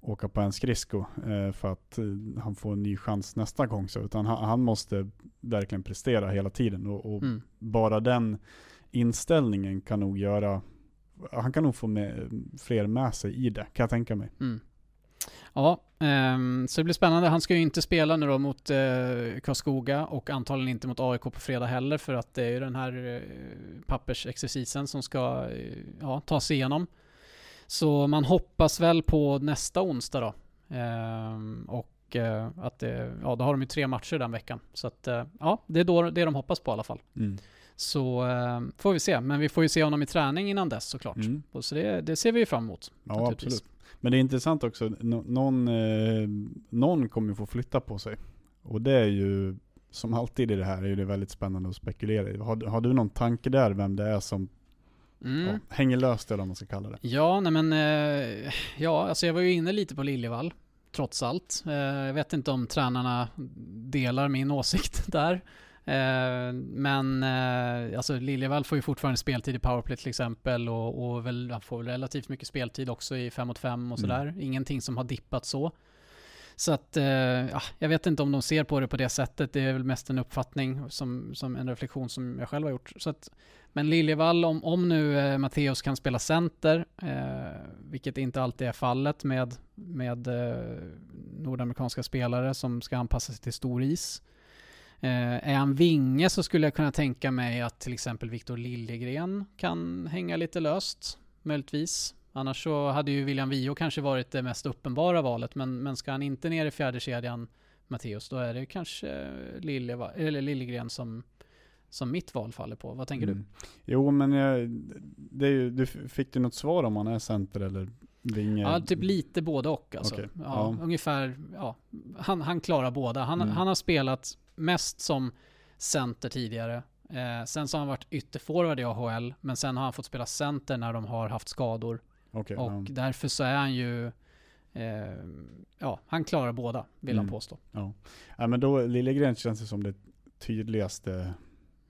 åka på en skridsko eh, för att eh, han får en ny chans nästa gång. Så, utan han, han måste verkligen prestera hela tiden och, och Mm. bara den inställningen kan nog göra, han kan nog få med, fler med sig i det, kan jag tänka mig. Mm. Ja, ehm, så det blir spännande. Han ska ju inte spela nu då mot eh, Karlskoga och antagligen inte mot AIK på fredag heller för att det är ju den här eh, pappersexercisen som ska eh, ja, ta sig igenom. Så man hoppas väl på nästa onsdag då. Ehm, och att det, ja, då har de ju tre matcher den veckan. Så att ja, det är då det de hoppas på i alla fall. Mm. Så eh, får vi se. Men vi får ju se honom i träning innan dess såklart. Mm. Så det, det ser vi ju fram emot. Ja, absolut. Men det är intressant också, nå- någon, eh, någon kommer ju få flytta på sig. Och det är ju, som alltid i det här, är det väldigt spännande att spekulera i. Har, har du någon tanke där vem det är som Mm. ja, hänger löst eller vad man ska kalla det? Ja, nej men, eh, ja, alltså jag var ju inne lite på Liljevall, trots allt. Eh, jag vet inte om tränarna delar min åsikt där. Eh, men eh, alltså Liljevall får ju fortfarande speltid i powerplay till exempel och, och väl, han får väl relativt mycket speltid också i 5 mot 5 och Mm. sådär. Ingenting som har dippat så. Så att, eh, ja, jag vet inte om de ser på det på det sättet. Det är väl mest en uppfattning, som, som en reflektion som jag själv har gjort. Så att, men Liljevall, om, om nu eh, Matteus kan spela center, eh, vilket inte alltid är fallet med, med eh, nordamerikanska spelare som ska anpassa sig till stor is, Eh, är han vinge så skulle jag kunna tänka mig att till exempel Viktor Liljegren kan hänga lite löst, möjligtvis. Annars så hade ju William Vio kanske varit det mest uppenbara valet, men, men ska han inte ner i fjärde kedjan Matteus, då är det kanske Lilje, eller Liljegren som, som mitt val faller på. Vad tänker Mm. du? Jo, men jag, det är ju, du fick du något svar om han är center eller vinge? Ja, typ lite både och alltså. Okej, Ja, ja. Ungefär, ja. Han, han klarar båda. Han, Mm. han har spelat mest som center tidigare. Eh, sen så har han varit ytterforward i AHL, men sen har han fått spela center när de har haft skador. Okej, och ja. därför så är han ju, eh, ja, han klarar båda, vill han Mm. påstå. Ja. ja, men då Liljegren känns det som det tydligaste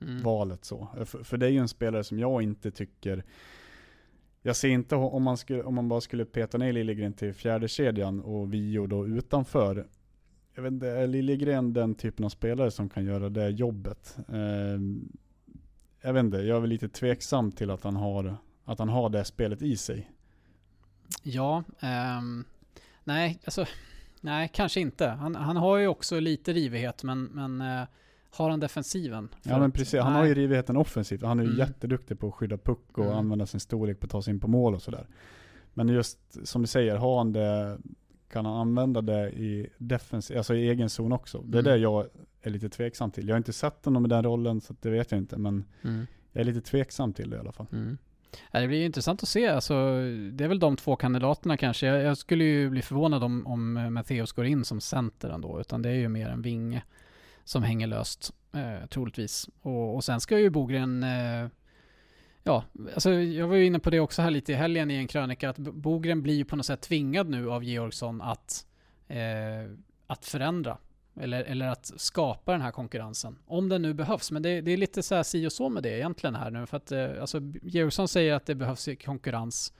Mm. valet så. För, för det är ju en spelare som jag inte tycker jag ser inte om man, skulle, om man bara skulle peta ner Liljegren till fjärde kedjan och Vio då utanför. Jag vet inte, är Liljegren den typen av spelare som kan göra det jobbet? Eh, jag vet inte, jag är väl lite tveksam till att han har, att han har det spelet i sig. Ja, ehm, nej, alltså, nej, kanske inte. Han, han har ju också lite rivighet, men, men eh, har han defensiven? Ja men precis, han nej. har ju rivigheten offensivt. Han är ju Mm. jätteduktig på att skydda puck och Mm. använda sin storlek på att ta sig in på mål och sådär. Men just som du säger, har han det, kan han använda det i defensiv, alltså i egen zon också? Det är Mm. det jag är lite tveksam till. Jag har inte sett honom i den rollen så det vet jag inte, men Mm. jag är lite tveksam till det i alla fall. Mm. Ja, det blir ju intressant att se. Alltså, det är väl de två kandidaterna kanske. Jag, jag skulle ju bli förvånad om, om Matteus går in som center ändå, utan det är ju mer en vinge som hänger löst, eh, troligtvis. Och, och sen ska ju Bogren, eh, ja, alltså jag var ju inne på det också här lite i helgen i en krönika, att Bogren blir ju på något sätt tvingad nu av Georgsson att, eh, att förändra. Eller, eller att skapa den här konkurrensen. Om den nu behövs. Men det, det är lite så här si och så med det egentligen här nu. För att eh, alltså, Georgsson säger att det behövs konkurrens.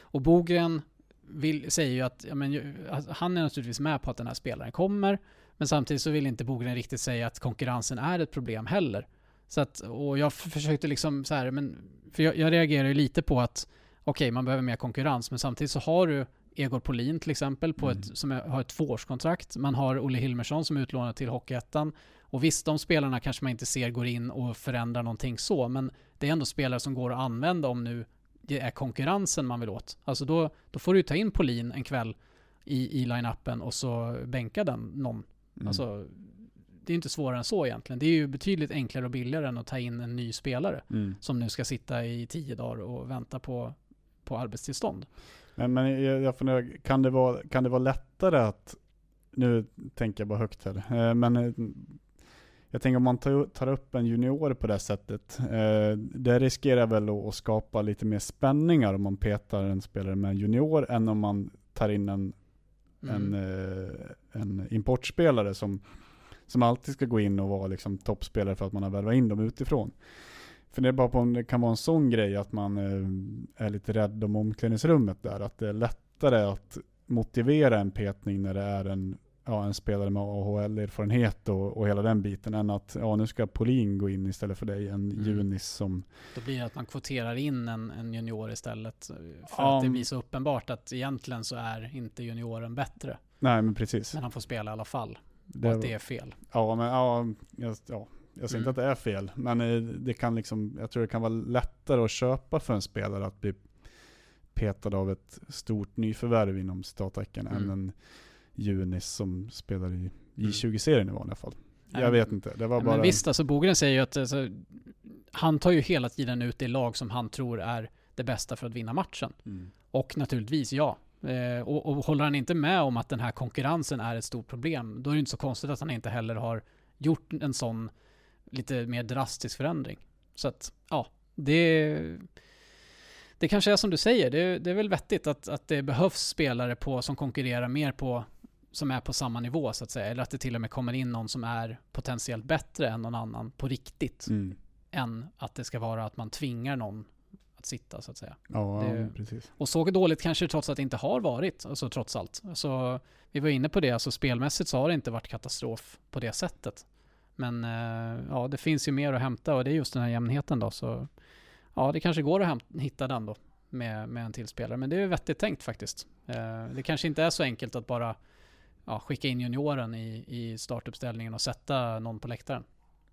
Och Bogren vill, säger ju att ja, men, ju- att han är naturligtvis med på att den här spelaren kommer. Men samtidigt så vill inte Bogren riktigt säga att konkurrensen är ett problem heller. Så att, och jag försökte liksom så här, men, för jag, jag reagerar ju lite på att okej, man behöver mer konkurrens, men samtidigt så har du Egor Polin till exempel, på Mm. ett, som har ett tvåårskontrakt. Man har Olle Hilmersson som är utlånad till Hockeyettan. Och visst, de spelarna kanske man inte ser går in och förändrar någonting så, men det är ändå spelare som går att använda om nu det är konkurrensen man vill åt. Alltså då, då får du ta in Polin en kväll i, i line-upen och så bänka den någon. Mm. Alltså, det är inte svårare än så egentligen. Det är ju betydligt enklare och billigare än att ta in en ny spelare Mm. som nu ska sitta i tio dagar och vänta på, på arbetstillstånd. Men, men jag, funderar, kan det, vara, kan det vara lättare att, nu tänker jag bara högt här, eh, men eh, jag tänker om man tar, upp en junior på det sättet, eh, det riskerar väl att, skapa lite mer spänningar om man petar en spelare med en junior än om man tar in en, en, Mm. eh, en importspelare som, som alltid ska gå in och vara liksom toppspelare för att man har värvat in dem utifrån. För det är bara på om det kan vara en sån grej att man eh, är lite rädd om omklädningsrummet där. Att det är lättare att motivera en petning när det är en, ja, en spelare med AHL-erfarenhet och, och hela den biten än att ja, nu ska Polin gå in istället för dig, en Mm. Junis som... Då blir det att man kvoterar in en, en junior istället. För Ja, att det men- blir så uppenbart att egentligen så är inte junioren bättre. Nej men precis. Men han får spela i alla fall. Det och att det är fel. Ja, men ja, jag, ja, jag säger Mm. inte att det är fel, men eh, det kan liksom, jag tror det kan vara lättare att köpa för en spelare att bli petad av ett stort nyförvärv inom citattecken Mm. än en Junis som spelar i J20-serien i vanliga fall. Jag vet inte, det var bara... Men visst, alltså Bogren säger ju att alltså, han tar ju hela tiden ut det lag som han tror är det bästa för att vinna matchen. Mm. Och naturligtvis ja. Eh, och, och håller han inte med om att den här konkurrensen är ett stort problem, då är det inte så konstigt att han inte heller har gjort en sån lite mer drastisk förändring. Så att, ja, det... Det kanske är som du säger, det, det är väl vettigt att, att det behövs spelare på, som konkurrerar mer på, som är på samma nivå så att säga. Eller att det till och med kommer in någon som är potentiellt bättre än någon annan på riktigt. Mm. Än att det ska vara att man tvingar någon att sitta så att säga. Ja, det, precis. Och så dåligt kanske det trots allt inte har varit, alltså trots allt. Så vi var inne på det, alltså spelmässigt så har det inte varit katastrof på det sättet. Men eh, ja, det finns ju mer att hämta och det är just den här jämnheten då. Så ja, det kanske går att hämta, hitta den då med, med en till spelare. Men det är ju vettigt tänkt faktiskt. Eh, det kanske inte är så enkelt att bara ja, skicka in junioren i, i startuppställningen och sätta någon på läktaren.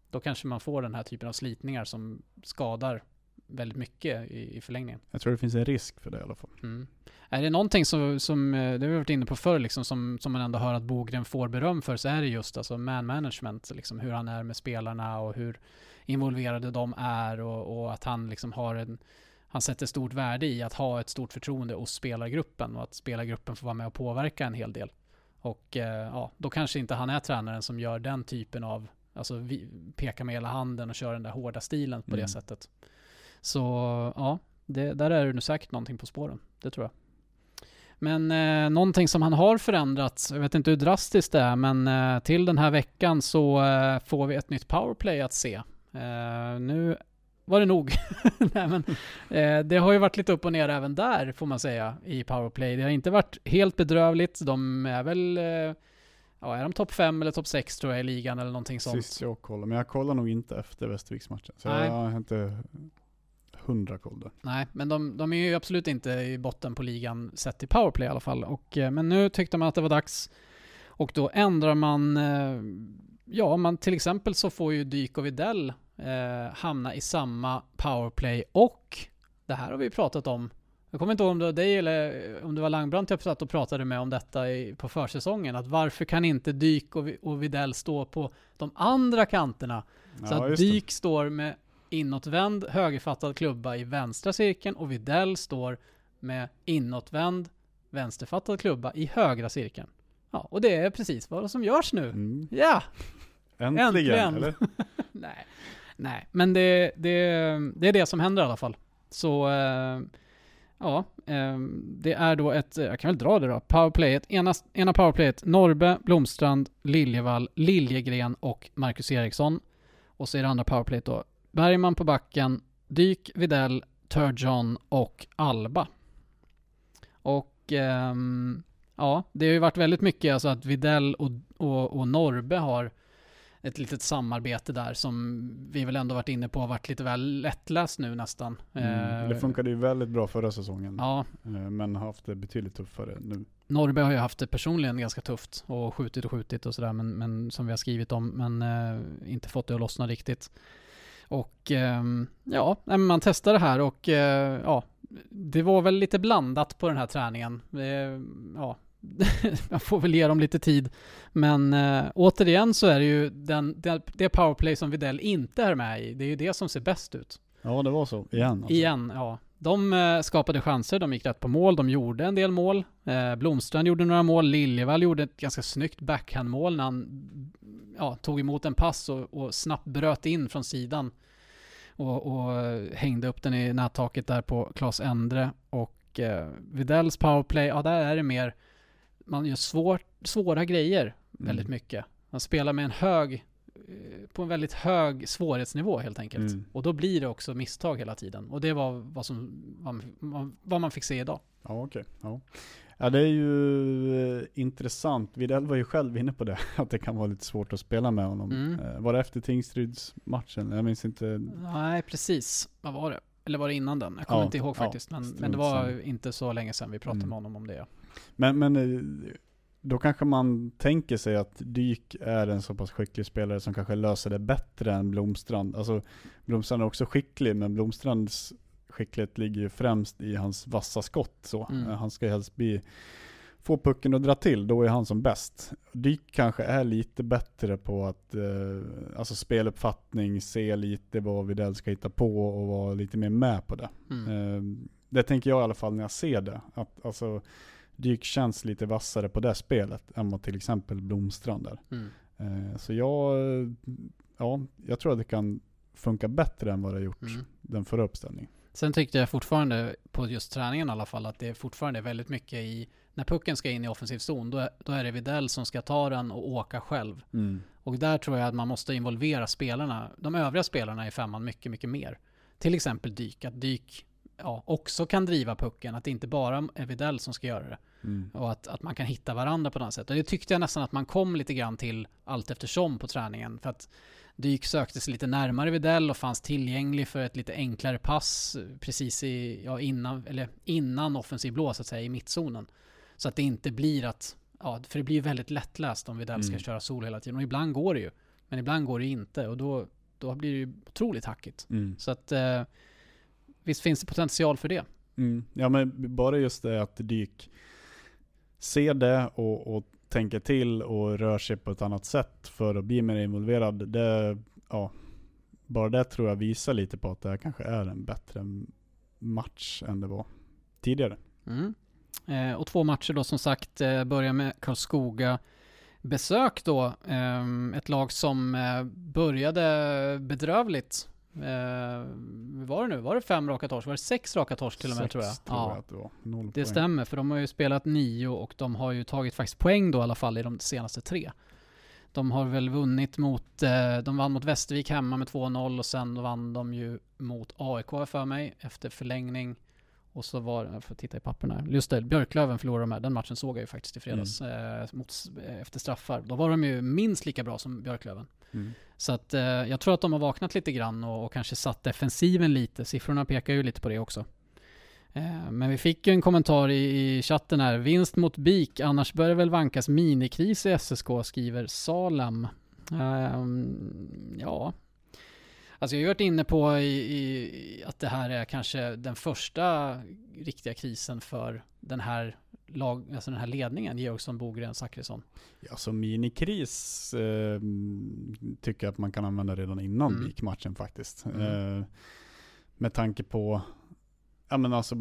Då kanske man får den här typen av slitningar som skadar väldigt mycket i, i förlängningen. Jag tror det finns en risk för det i alla fall. Mm. Är det någonting som, som eh, det har vi varit inne på förr, liksom, som, som man ändå hör att Bogren får beröm för, så är det just alltså man management, liksom, hur han är med spelarna och hur involverade de är och, och att han liksom har en han sätter stort värde i att ha ett stort förtroende hos spelargruppen och att spelargruppen får vara med och påverka en hel del. Och eh, ja, då kanske inte han är tränaren som gör den typen av, alltså vi, pekar med hela handen och kör den där hårda stilen på Mm. det sättet. Så ja, det, där är det nu säkert någonting på spåren. Det tror jag. Men eh, någonting som han har förändrats, jag vet inte hur drastiskt det är, men eh, till den här veckan så eh, får vi ett nytt powerplay att se. Eh, nu var det nog. Nej, men, eh, det har ju varit lite upp och ner även där får man säga i powerplay. Det har inte varit helt bedrövligt. De är väl, eh, ja är de topp 5 eller topp 6 tror jag i ligan eller någonting sånt. Sist jag kollade, men jag kollar nog inte efter Västerviksmatchen. Så Nej. jag har inte hundra koll där. Nej, men de, de är ju absolut inte i botten på ligan sett till powerplay i alla fall. Och, eh, men nu tyckte man att det var dags. Och då ändrar man, eh, ja, man till exempel så får ju Dyk och Videll eh, hamna i samma powerplay och det här har vi pratat om. Jag kommer inte ihåg om det var dig eller om det var Langbrandt jag satt och pratade med om detta i, på försäsongen. Att varför kan inte Dyk och, och Videll stå på de andra kanterna? Så Ja, att just det. Dyk står med inåtvänd högerfattad klubba i vänstra cirkeln och Videll står med inåtvänd vänsterfattad klubba i högra cirkeln. Ja, och det är precis vad som görs nu. Mm. Ja! Äntligen, Äntligen. eller? Nej. Nej, men det, det, det är det som händer i alla fall. Så eh, ja, eh, det är då ett, jag kan väl dra det då, powerplayet, ena, ena powerplayet Norbe, Blomstrand, Liljevall, Liljegren och Marcus Eriksson. Och så är det andra powerplayet då Bergman på backen, Dyk, Videll, Turgeon och Alba. Och ehm, ja, det har ju varit väldigt mycket alltså att Videll och, och, och Norbe har ett litet samarbete där som vi väl ändå varit inne på har varit lite väl lättläst nu nästan. Mm. Eh, Det funkade ju väldigt bra förra säsongen. Ja. Eh, Men har haft det betydligt tuffare nu. Norrby har ju haft det personligen ganska tufft och skjutit och skjutit och sådär, men, men som vi har skrivit om, men eh, inte fått det att lossna riktigt. Och ehm, ja, man testar det här och eh, ja, det var väl lite blandat på den här träningen. Ja, man får väl ge dem lite tid. Men eh, återigen så är det ju den, det, det powerplay som Videll inte är med i, det är ju det som ser bäst ut. Ja, det var så. Igen. Alltså. Igen, ja. De eh, skapade chanser, de gick rätt på mål, de gjorde en del mål. Blomstrand gjorde några mål, Liljevall gjorde ett ganska snyggt backhandmål när han ja, tog emot en pass och, och snabbt bröt in från sidan. Och, och hängde upp den i nättaket där på Klas Endre. Och eh, Vidells powerplay, ja där är det mer, man gör svår, svåra grejer väldigt Mm. mycket. Man spelar med en hög, eh, på en väldigt hög svårighetsnivå helt enkelt. Mm. Och då blir det också misstag hela tiden. Och det var vad, som, vad, man- vad man fick se idag. Ja, okej. Ja. Ja, det är ju eh, intressant. Videll var ju själv inne på det, att det kan vara lite svårt att spela med honom. Mm. Eh, Var det efter Tingsryds-matchen? Jag minns inte. Nej, precis. Vad var det? Eller var det innan den? Jag kommer Ja, inte ihåg ja, faktiskt. men, strunt men det var inte så länge sedan vi pratade Mm. med honom om det. Ja. Men, men eh, då kanske man tänker sig att Dyk är en så pass skicklig spelare som kanske löser det bättre än Blomstrand. Alltså Blomstrand är också skicklig, men Blomstrands skicklighet ligger ju främst i hans vassa skott. Så. Mm. Eh, Han ska helst bli, få pucken att dra till, då är han som bäst. Dyk kanske är lite bättre på att, eh, alltså speluppfattning, se lite vad Widell ska hitta på och vara lite mer med på det. Mm. Eh, det tänker jag i alla fall när jag ser det. Att, alltså, Dyk känns lite vassare på det spelet än vad till exempel Blomstrand är. Mm. Eh, så jag, eh, ja, jag tror att det kan funka bättre än vad det har gjort Mm. den förra uppställningen. Sen tyckte jag fortfarande, på just träningen i alla fall, att det är fortfarande väldigt mycket i, när pucken ska in i offensiv zon, då är, då är det Videll som ska ta den och åka själv. Mm. Och där tror jag att man måste involvera spelarna, de övriga spelarna i femman mycket, mycket mer. Till exempel Dyk, att Dyk ja, också kan driva pucken, att det inte bara är Videll som ska göra det. Mm. Och att, att man kan hitta varandra på något sätt. Och det tyckte jag nästan att man kom lite grann till allt eftersom på träningen. För att Dyk sökte sig lite närmare Videll och fanns tillgänglig för ett lite enklare pass precis i, ja, innan, eller innan offensiv blå så att säga, i mittzonen. Så att det inte blir att, ja, för det blir väldigt lättläst om Widell ska Mm. köra solo hela tiden. Och ibland går det ju. Men ibland går det inte och då, då blir det ju otroligt hackigt. Mm. Så att eh, visst finns det potential för det. Mm. Ja men bara just det att Dyk ser det och, och tänker till och rör sig på ett annat sätt för att bli mer involverad. Det, ja, bara det tror jag visar lite på att det här kanske är en bättre match än det var tidigare. Mm. Eh, och två matcher då som sagt, eh, börjar med Karlskoga besök då. ehm, ett lag som eh, började bedrövligt. Eh, var det nu? Var det fem raka torsk? Var det sex raka torsk till och med Sex tror jag? tror jag att det var. Noll Det poäng. stämmer, för de har ju spelat nio och de har ju tagit faktiskt poäng då i alla fall i de senaste tre. De har väl vunnit mot, eh, de vann mot Västervik hemma med 2-0 och sen vann de ju mot AIK för mig efter förlängning. Och så var, jag får titta i papperna. Just det, Björklöven förlorade de här. Den matchen såg jag ju faktiskt i fredags eh, mot, eh, efter straffar. Då var de ju minst lika bra som Björklöven. Mm. Så att eh, jag tror att de har vaknat lite grann och, och kanske satt defensiven lite. Siffrorna pekar ju lite på det också. Eh, Men vi fick ju en kommentar i, i chatten här. Vinst mot BIK, annars bör det väl vankas minikris i SSK, skriver Salem. Ehm, ja. Alltså jag har ju varit inne på i, i, att det här är kanske den första riktiga krisen för den här, lag, alltså den här ledningen, Georgsson, Bogren, Zachrisson. Ja, så minikris eh, tycker jag att man kan använda redan innan Mm. BIK-matchen faktiskt. Mm. Eh, med tanke på, ja men alltså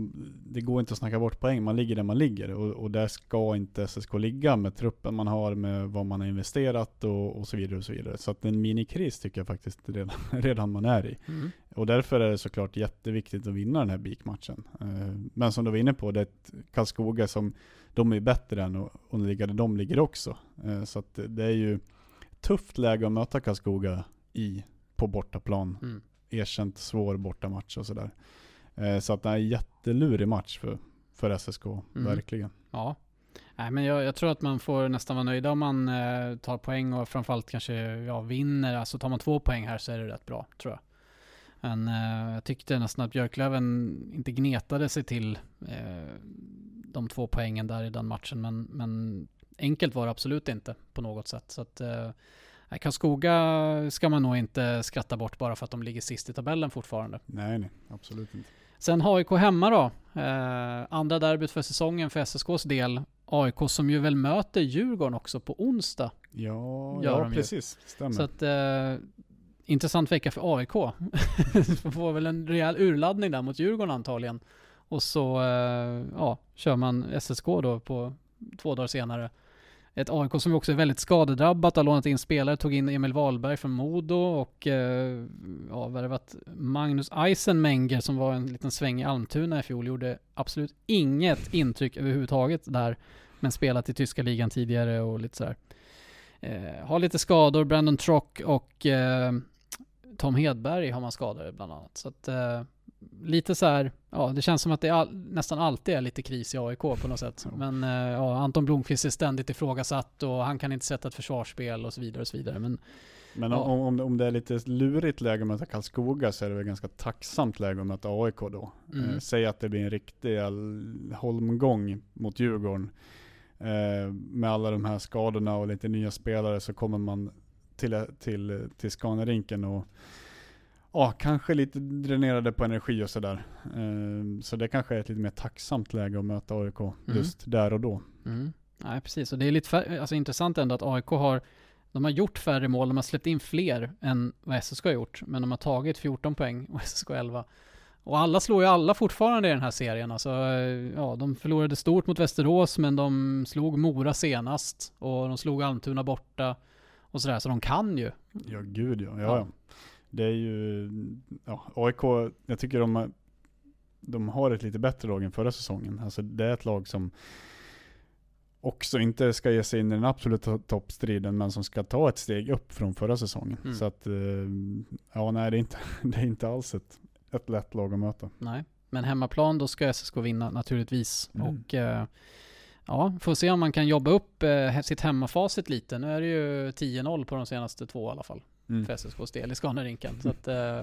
det går inte att snacka bort poäng, man ligger där man ligger och, och där ska inte SSK ligga med truppen man har, med vad man har investerat och, och så vidare och så vidare. Så att en minikris tycker jag faktiskt redan, redan man är i. Mm. Och därför är det såklart jätteviktigt att vinna den här BIK-matchen. Eh, Men som du var inne på, det är ett Karlskoga som de är bättre än och, och där de ligger också. Eh, Så att det är ju tufft läge att möta Karlskoga i på bortaplan. Mm. Erkänt svår bortamatch och sådär. Eh, Så att det är en jättelurig match för, för SSK, Mm. verkligen. Ja. Nej, men jag, jag tror att man får nästan vara nöjda om man eh, tar poäng och framförallt kanske ja, vinner. Alltså tar man två poäng här så är det rätt bra, tror jag. Men eh, jag tyckte nästan att Björklöven inte gnetade sig till eh, de två poängen där i den matchen. Men, men enkelt var det absolut inte på något sätt. Så att, eh, Karlskoga ska man nog inte skratta bort bara för att de ligger sist i tabellen fortfarande. Nej, nej, absolut inte. Sen AIK hemma då. Eh, andra derbyt för säsongen för SSKs del. AIK som ju väl möter Djurgården också på onsdag. Ja, ja ju. precis. Stämmer. Så att, eh, intressant vecka för AIK. Får väl en rejäl urladdning där mot Djurgården antagligen. Och så eh, ja, kör man SSK då på två dagar senare. Ett AIK som också är väldigt skadedrabbat, har lånat in spelare, tog in Emil Wahlberg från Modo och eh, ja, värvat Magnus Eisenmenger som var en liten sväng i Almtuna i fjol, gjorde absolut inget intryck överhuvudtaget där, men spelat i tyska ligan tidigare och lite sådär. Eh, har lite skador, Brandon Trock och eh, Tom Hedberg har man skadade bland annat. Så att eh, lite så här, ja det känns som att det all, nästan alltid är lite kris i AIK på något sätt. Men eh, ja, Anton Blomqvist är ständigt ifrågasatt och han kan inte sätta ett försvarsspel och så vidare och så vidare. Men, Men ja. om, om, det- om är lite lurigt läge att möta Karlskoga så är det väl ganska tacksamt läge att möta AIK då. Mm. Eh, säg att det blir en riktig holmgång mot Djurgården. Eh, med alla de här skadorna och lite nya spelare så kommer man till, till, till Scanarinken och ja, kanske lite dränerade på energi och sådär. Eh, så det kanske är ett lite mer tacksamt läge att möta AIK just där och då. Mm. Nej, precis. Och det är lite fär- alltså, intressant ändå att AIK har de har gjort färre mål, de har släppt in fler än vad SSK har gjort, men de har tagit 14 poäng och SSK 11. Och alla slår ju alla fortfarande i den här serien. Alltså, ja, de förlorade stort mot Västerås, men de slog Mora senast och de slog Almtuna borta och sådär, så de kan ju. Ja, gud ja. ja, Ja. Det är ju, ja, AIK, jag tycker de, de har ett lite bättre lag än förra säsongen. Alltså det är ett lag som också inte ska ge sig in i den absoluta toppstriden, men som ska ta ett steg upp från förra säsongen. Mm. Så att, eh, ja nej det är inte, det är inte alls ett, ett lätt lag att möta. Nej, men hemmaplan då ska SSK vinna naturligtvis. Mm. Och eh, ja, får se om man kan jobba upp eh, sitt hemmafacit lite. Nu är det ju 10-0 på de senaste två i alla fall. Mm. För SSKs del i Scanarinken. Så att eh,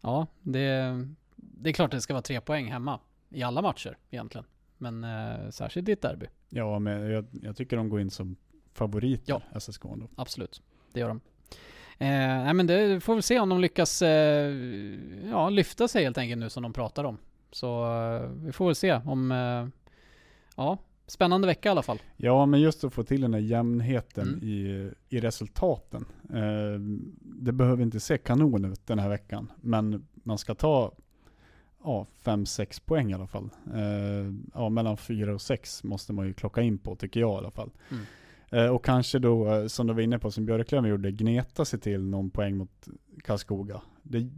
ja, det, det är klart att det ska vara tre poäng hemma. I alla matcher egentligen. Men eh, särskilt i ett derby. Ja, men jag, jag tycker de går in som favoriter, Ja. SSK ändå. Absolut, det gör de. Eh, nej men det får vi se om de lyckas eh, ja, lyfta sig helt enkelt nu som de pratar om. Så eh, vi får väl se om, eh, ja, spännande vecka i alla fall. Ja, men just att få till den här jämnheten Mm. i, i resultaten. Eh, det behöver inte se kanon ut den här veckan, men man ska ta ja, 5-6 poäng i alla fall. Eh, ja, mellan 4 och 6 måste man ju klocka in på, tycker jag i alla fall. Mm. Eh, och kanske då, eh, som du var inne på, som Björklöven gjorde, gneta sig till någon poäng mot Karlskoga. Det,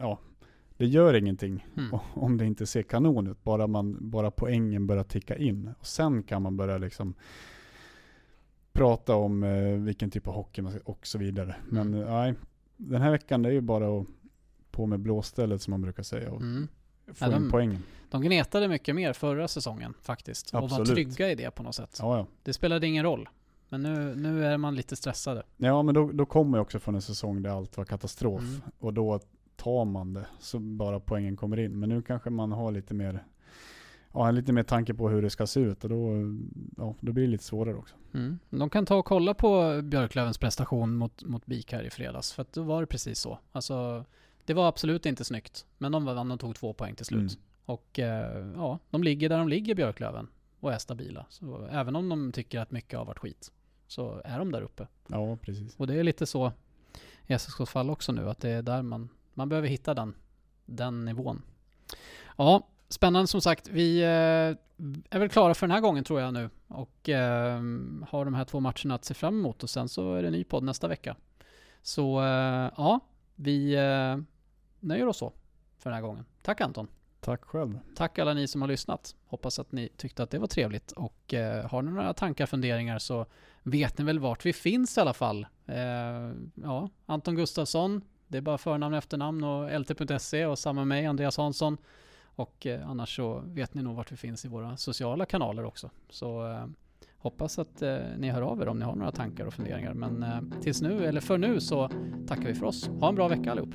ja, det gör ingenting Mm. om det inte ser kanon ut, bara, man, bara poängen börjar ticka in. Och sen kan man börja liksom prata om eh, vilken typ av hockey man ska, och så vidare. Men Mm. eh, nej, den här veckan är ju bara att på med blåstället som man brukar säga och Mm. få Ja, in de- poängen. De gnetade mycket mer förra säsongen faktiskt. Och var Absolut. trygga i det på något sätt. Ja, ja. Det spelade ingen roll. Men nu, nu är man lite stressade. Ja, men då, då kommer jag också från en säsong där allt var katastrof. Mm. Och då tar man det, så bara poängen kommer in. Men nu kanske man har lite mer, ja, lite mer tanke på hur det ska se ut. Och då, ja, då blir det lite svårare också. Mm. De kan ta och kolla på Björklövens prestation mot, mot BIK här i fredags. För att då var det precis så. Alltså, det var absolut inte snyggt. Men de vann och tog två poäng till slut. Mm. Och eh, ja, de ligger där de ligger Björklöven. Och är stabila. Så även om de tycker att mycket har varit skit. Så är de där uppe. Ja, precis. Och det är lite så i SSKs fall också nu. Att det är där man, man behöver hitta den, den nivån. Ja, spännande som sagt. Vi eh, är väl klara för den här gången tror jag nu. Och eh, har de här två matcherna att se fram emot. Och sen så är det ny podd nästa vecka. Så eh, ja, vi nöjer oss så för den här gången. Tack Anton. Tack själv. Tack alla ni som har lyssnat. Hoppas att ni tyckte att det var trevligt. Och eh, har ni några tankar, funderingar så vet ni väl vart vi finns i alla fall. Eh, ja, Anton Gustafsson. Det är bara förnamn, efternamn och lt.se och samma med mig, Andreas Hansson. Och eh, annars så vet ni nog vart vi finns i våra sociala kanaler också. Så eh, hoppas att eh, ni hör av er om ni har några tankar och funderingar. Men eh, tills nu, eller för nu, så tackar vi för oss. Ha en bra vecka allihop.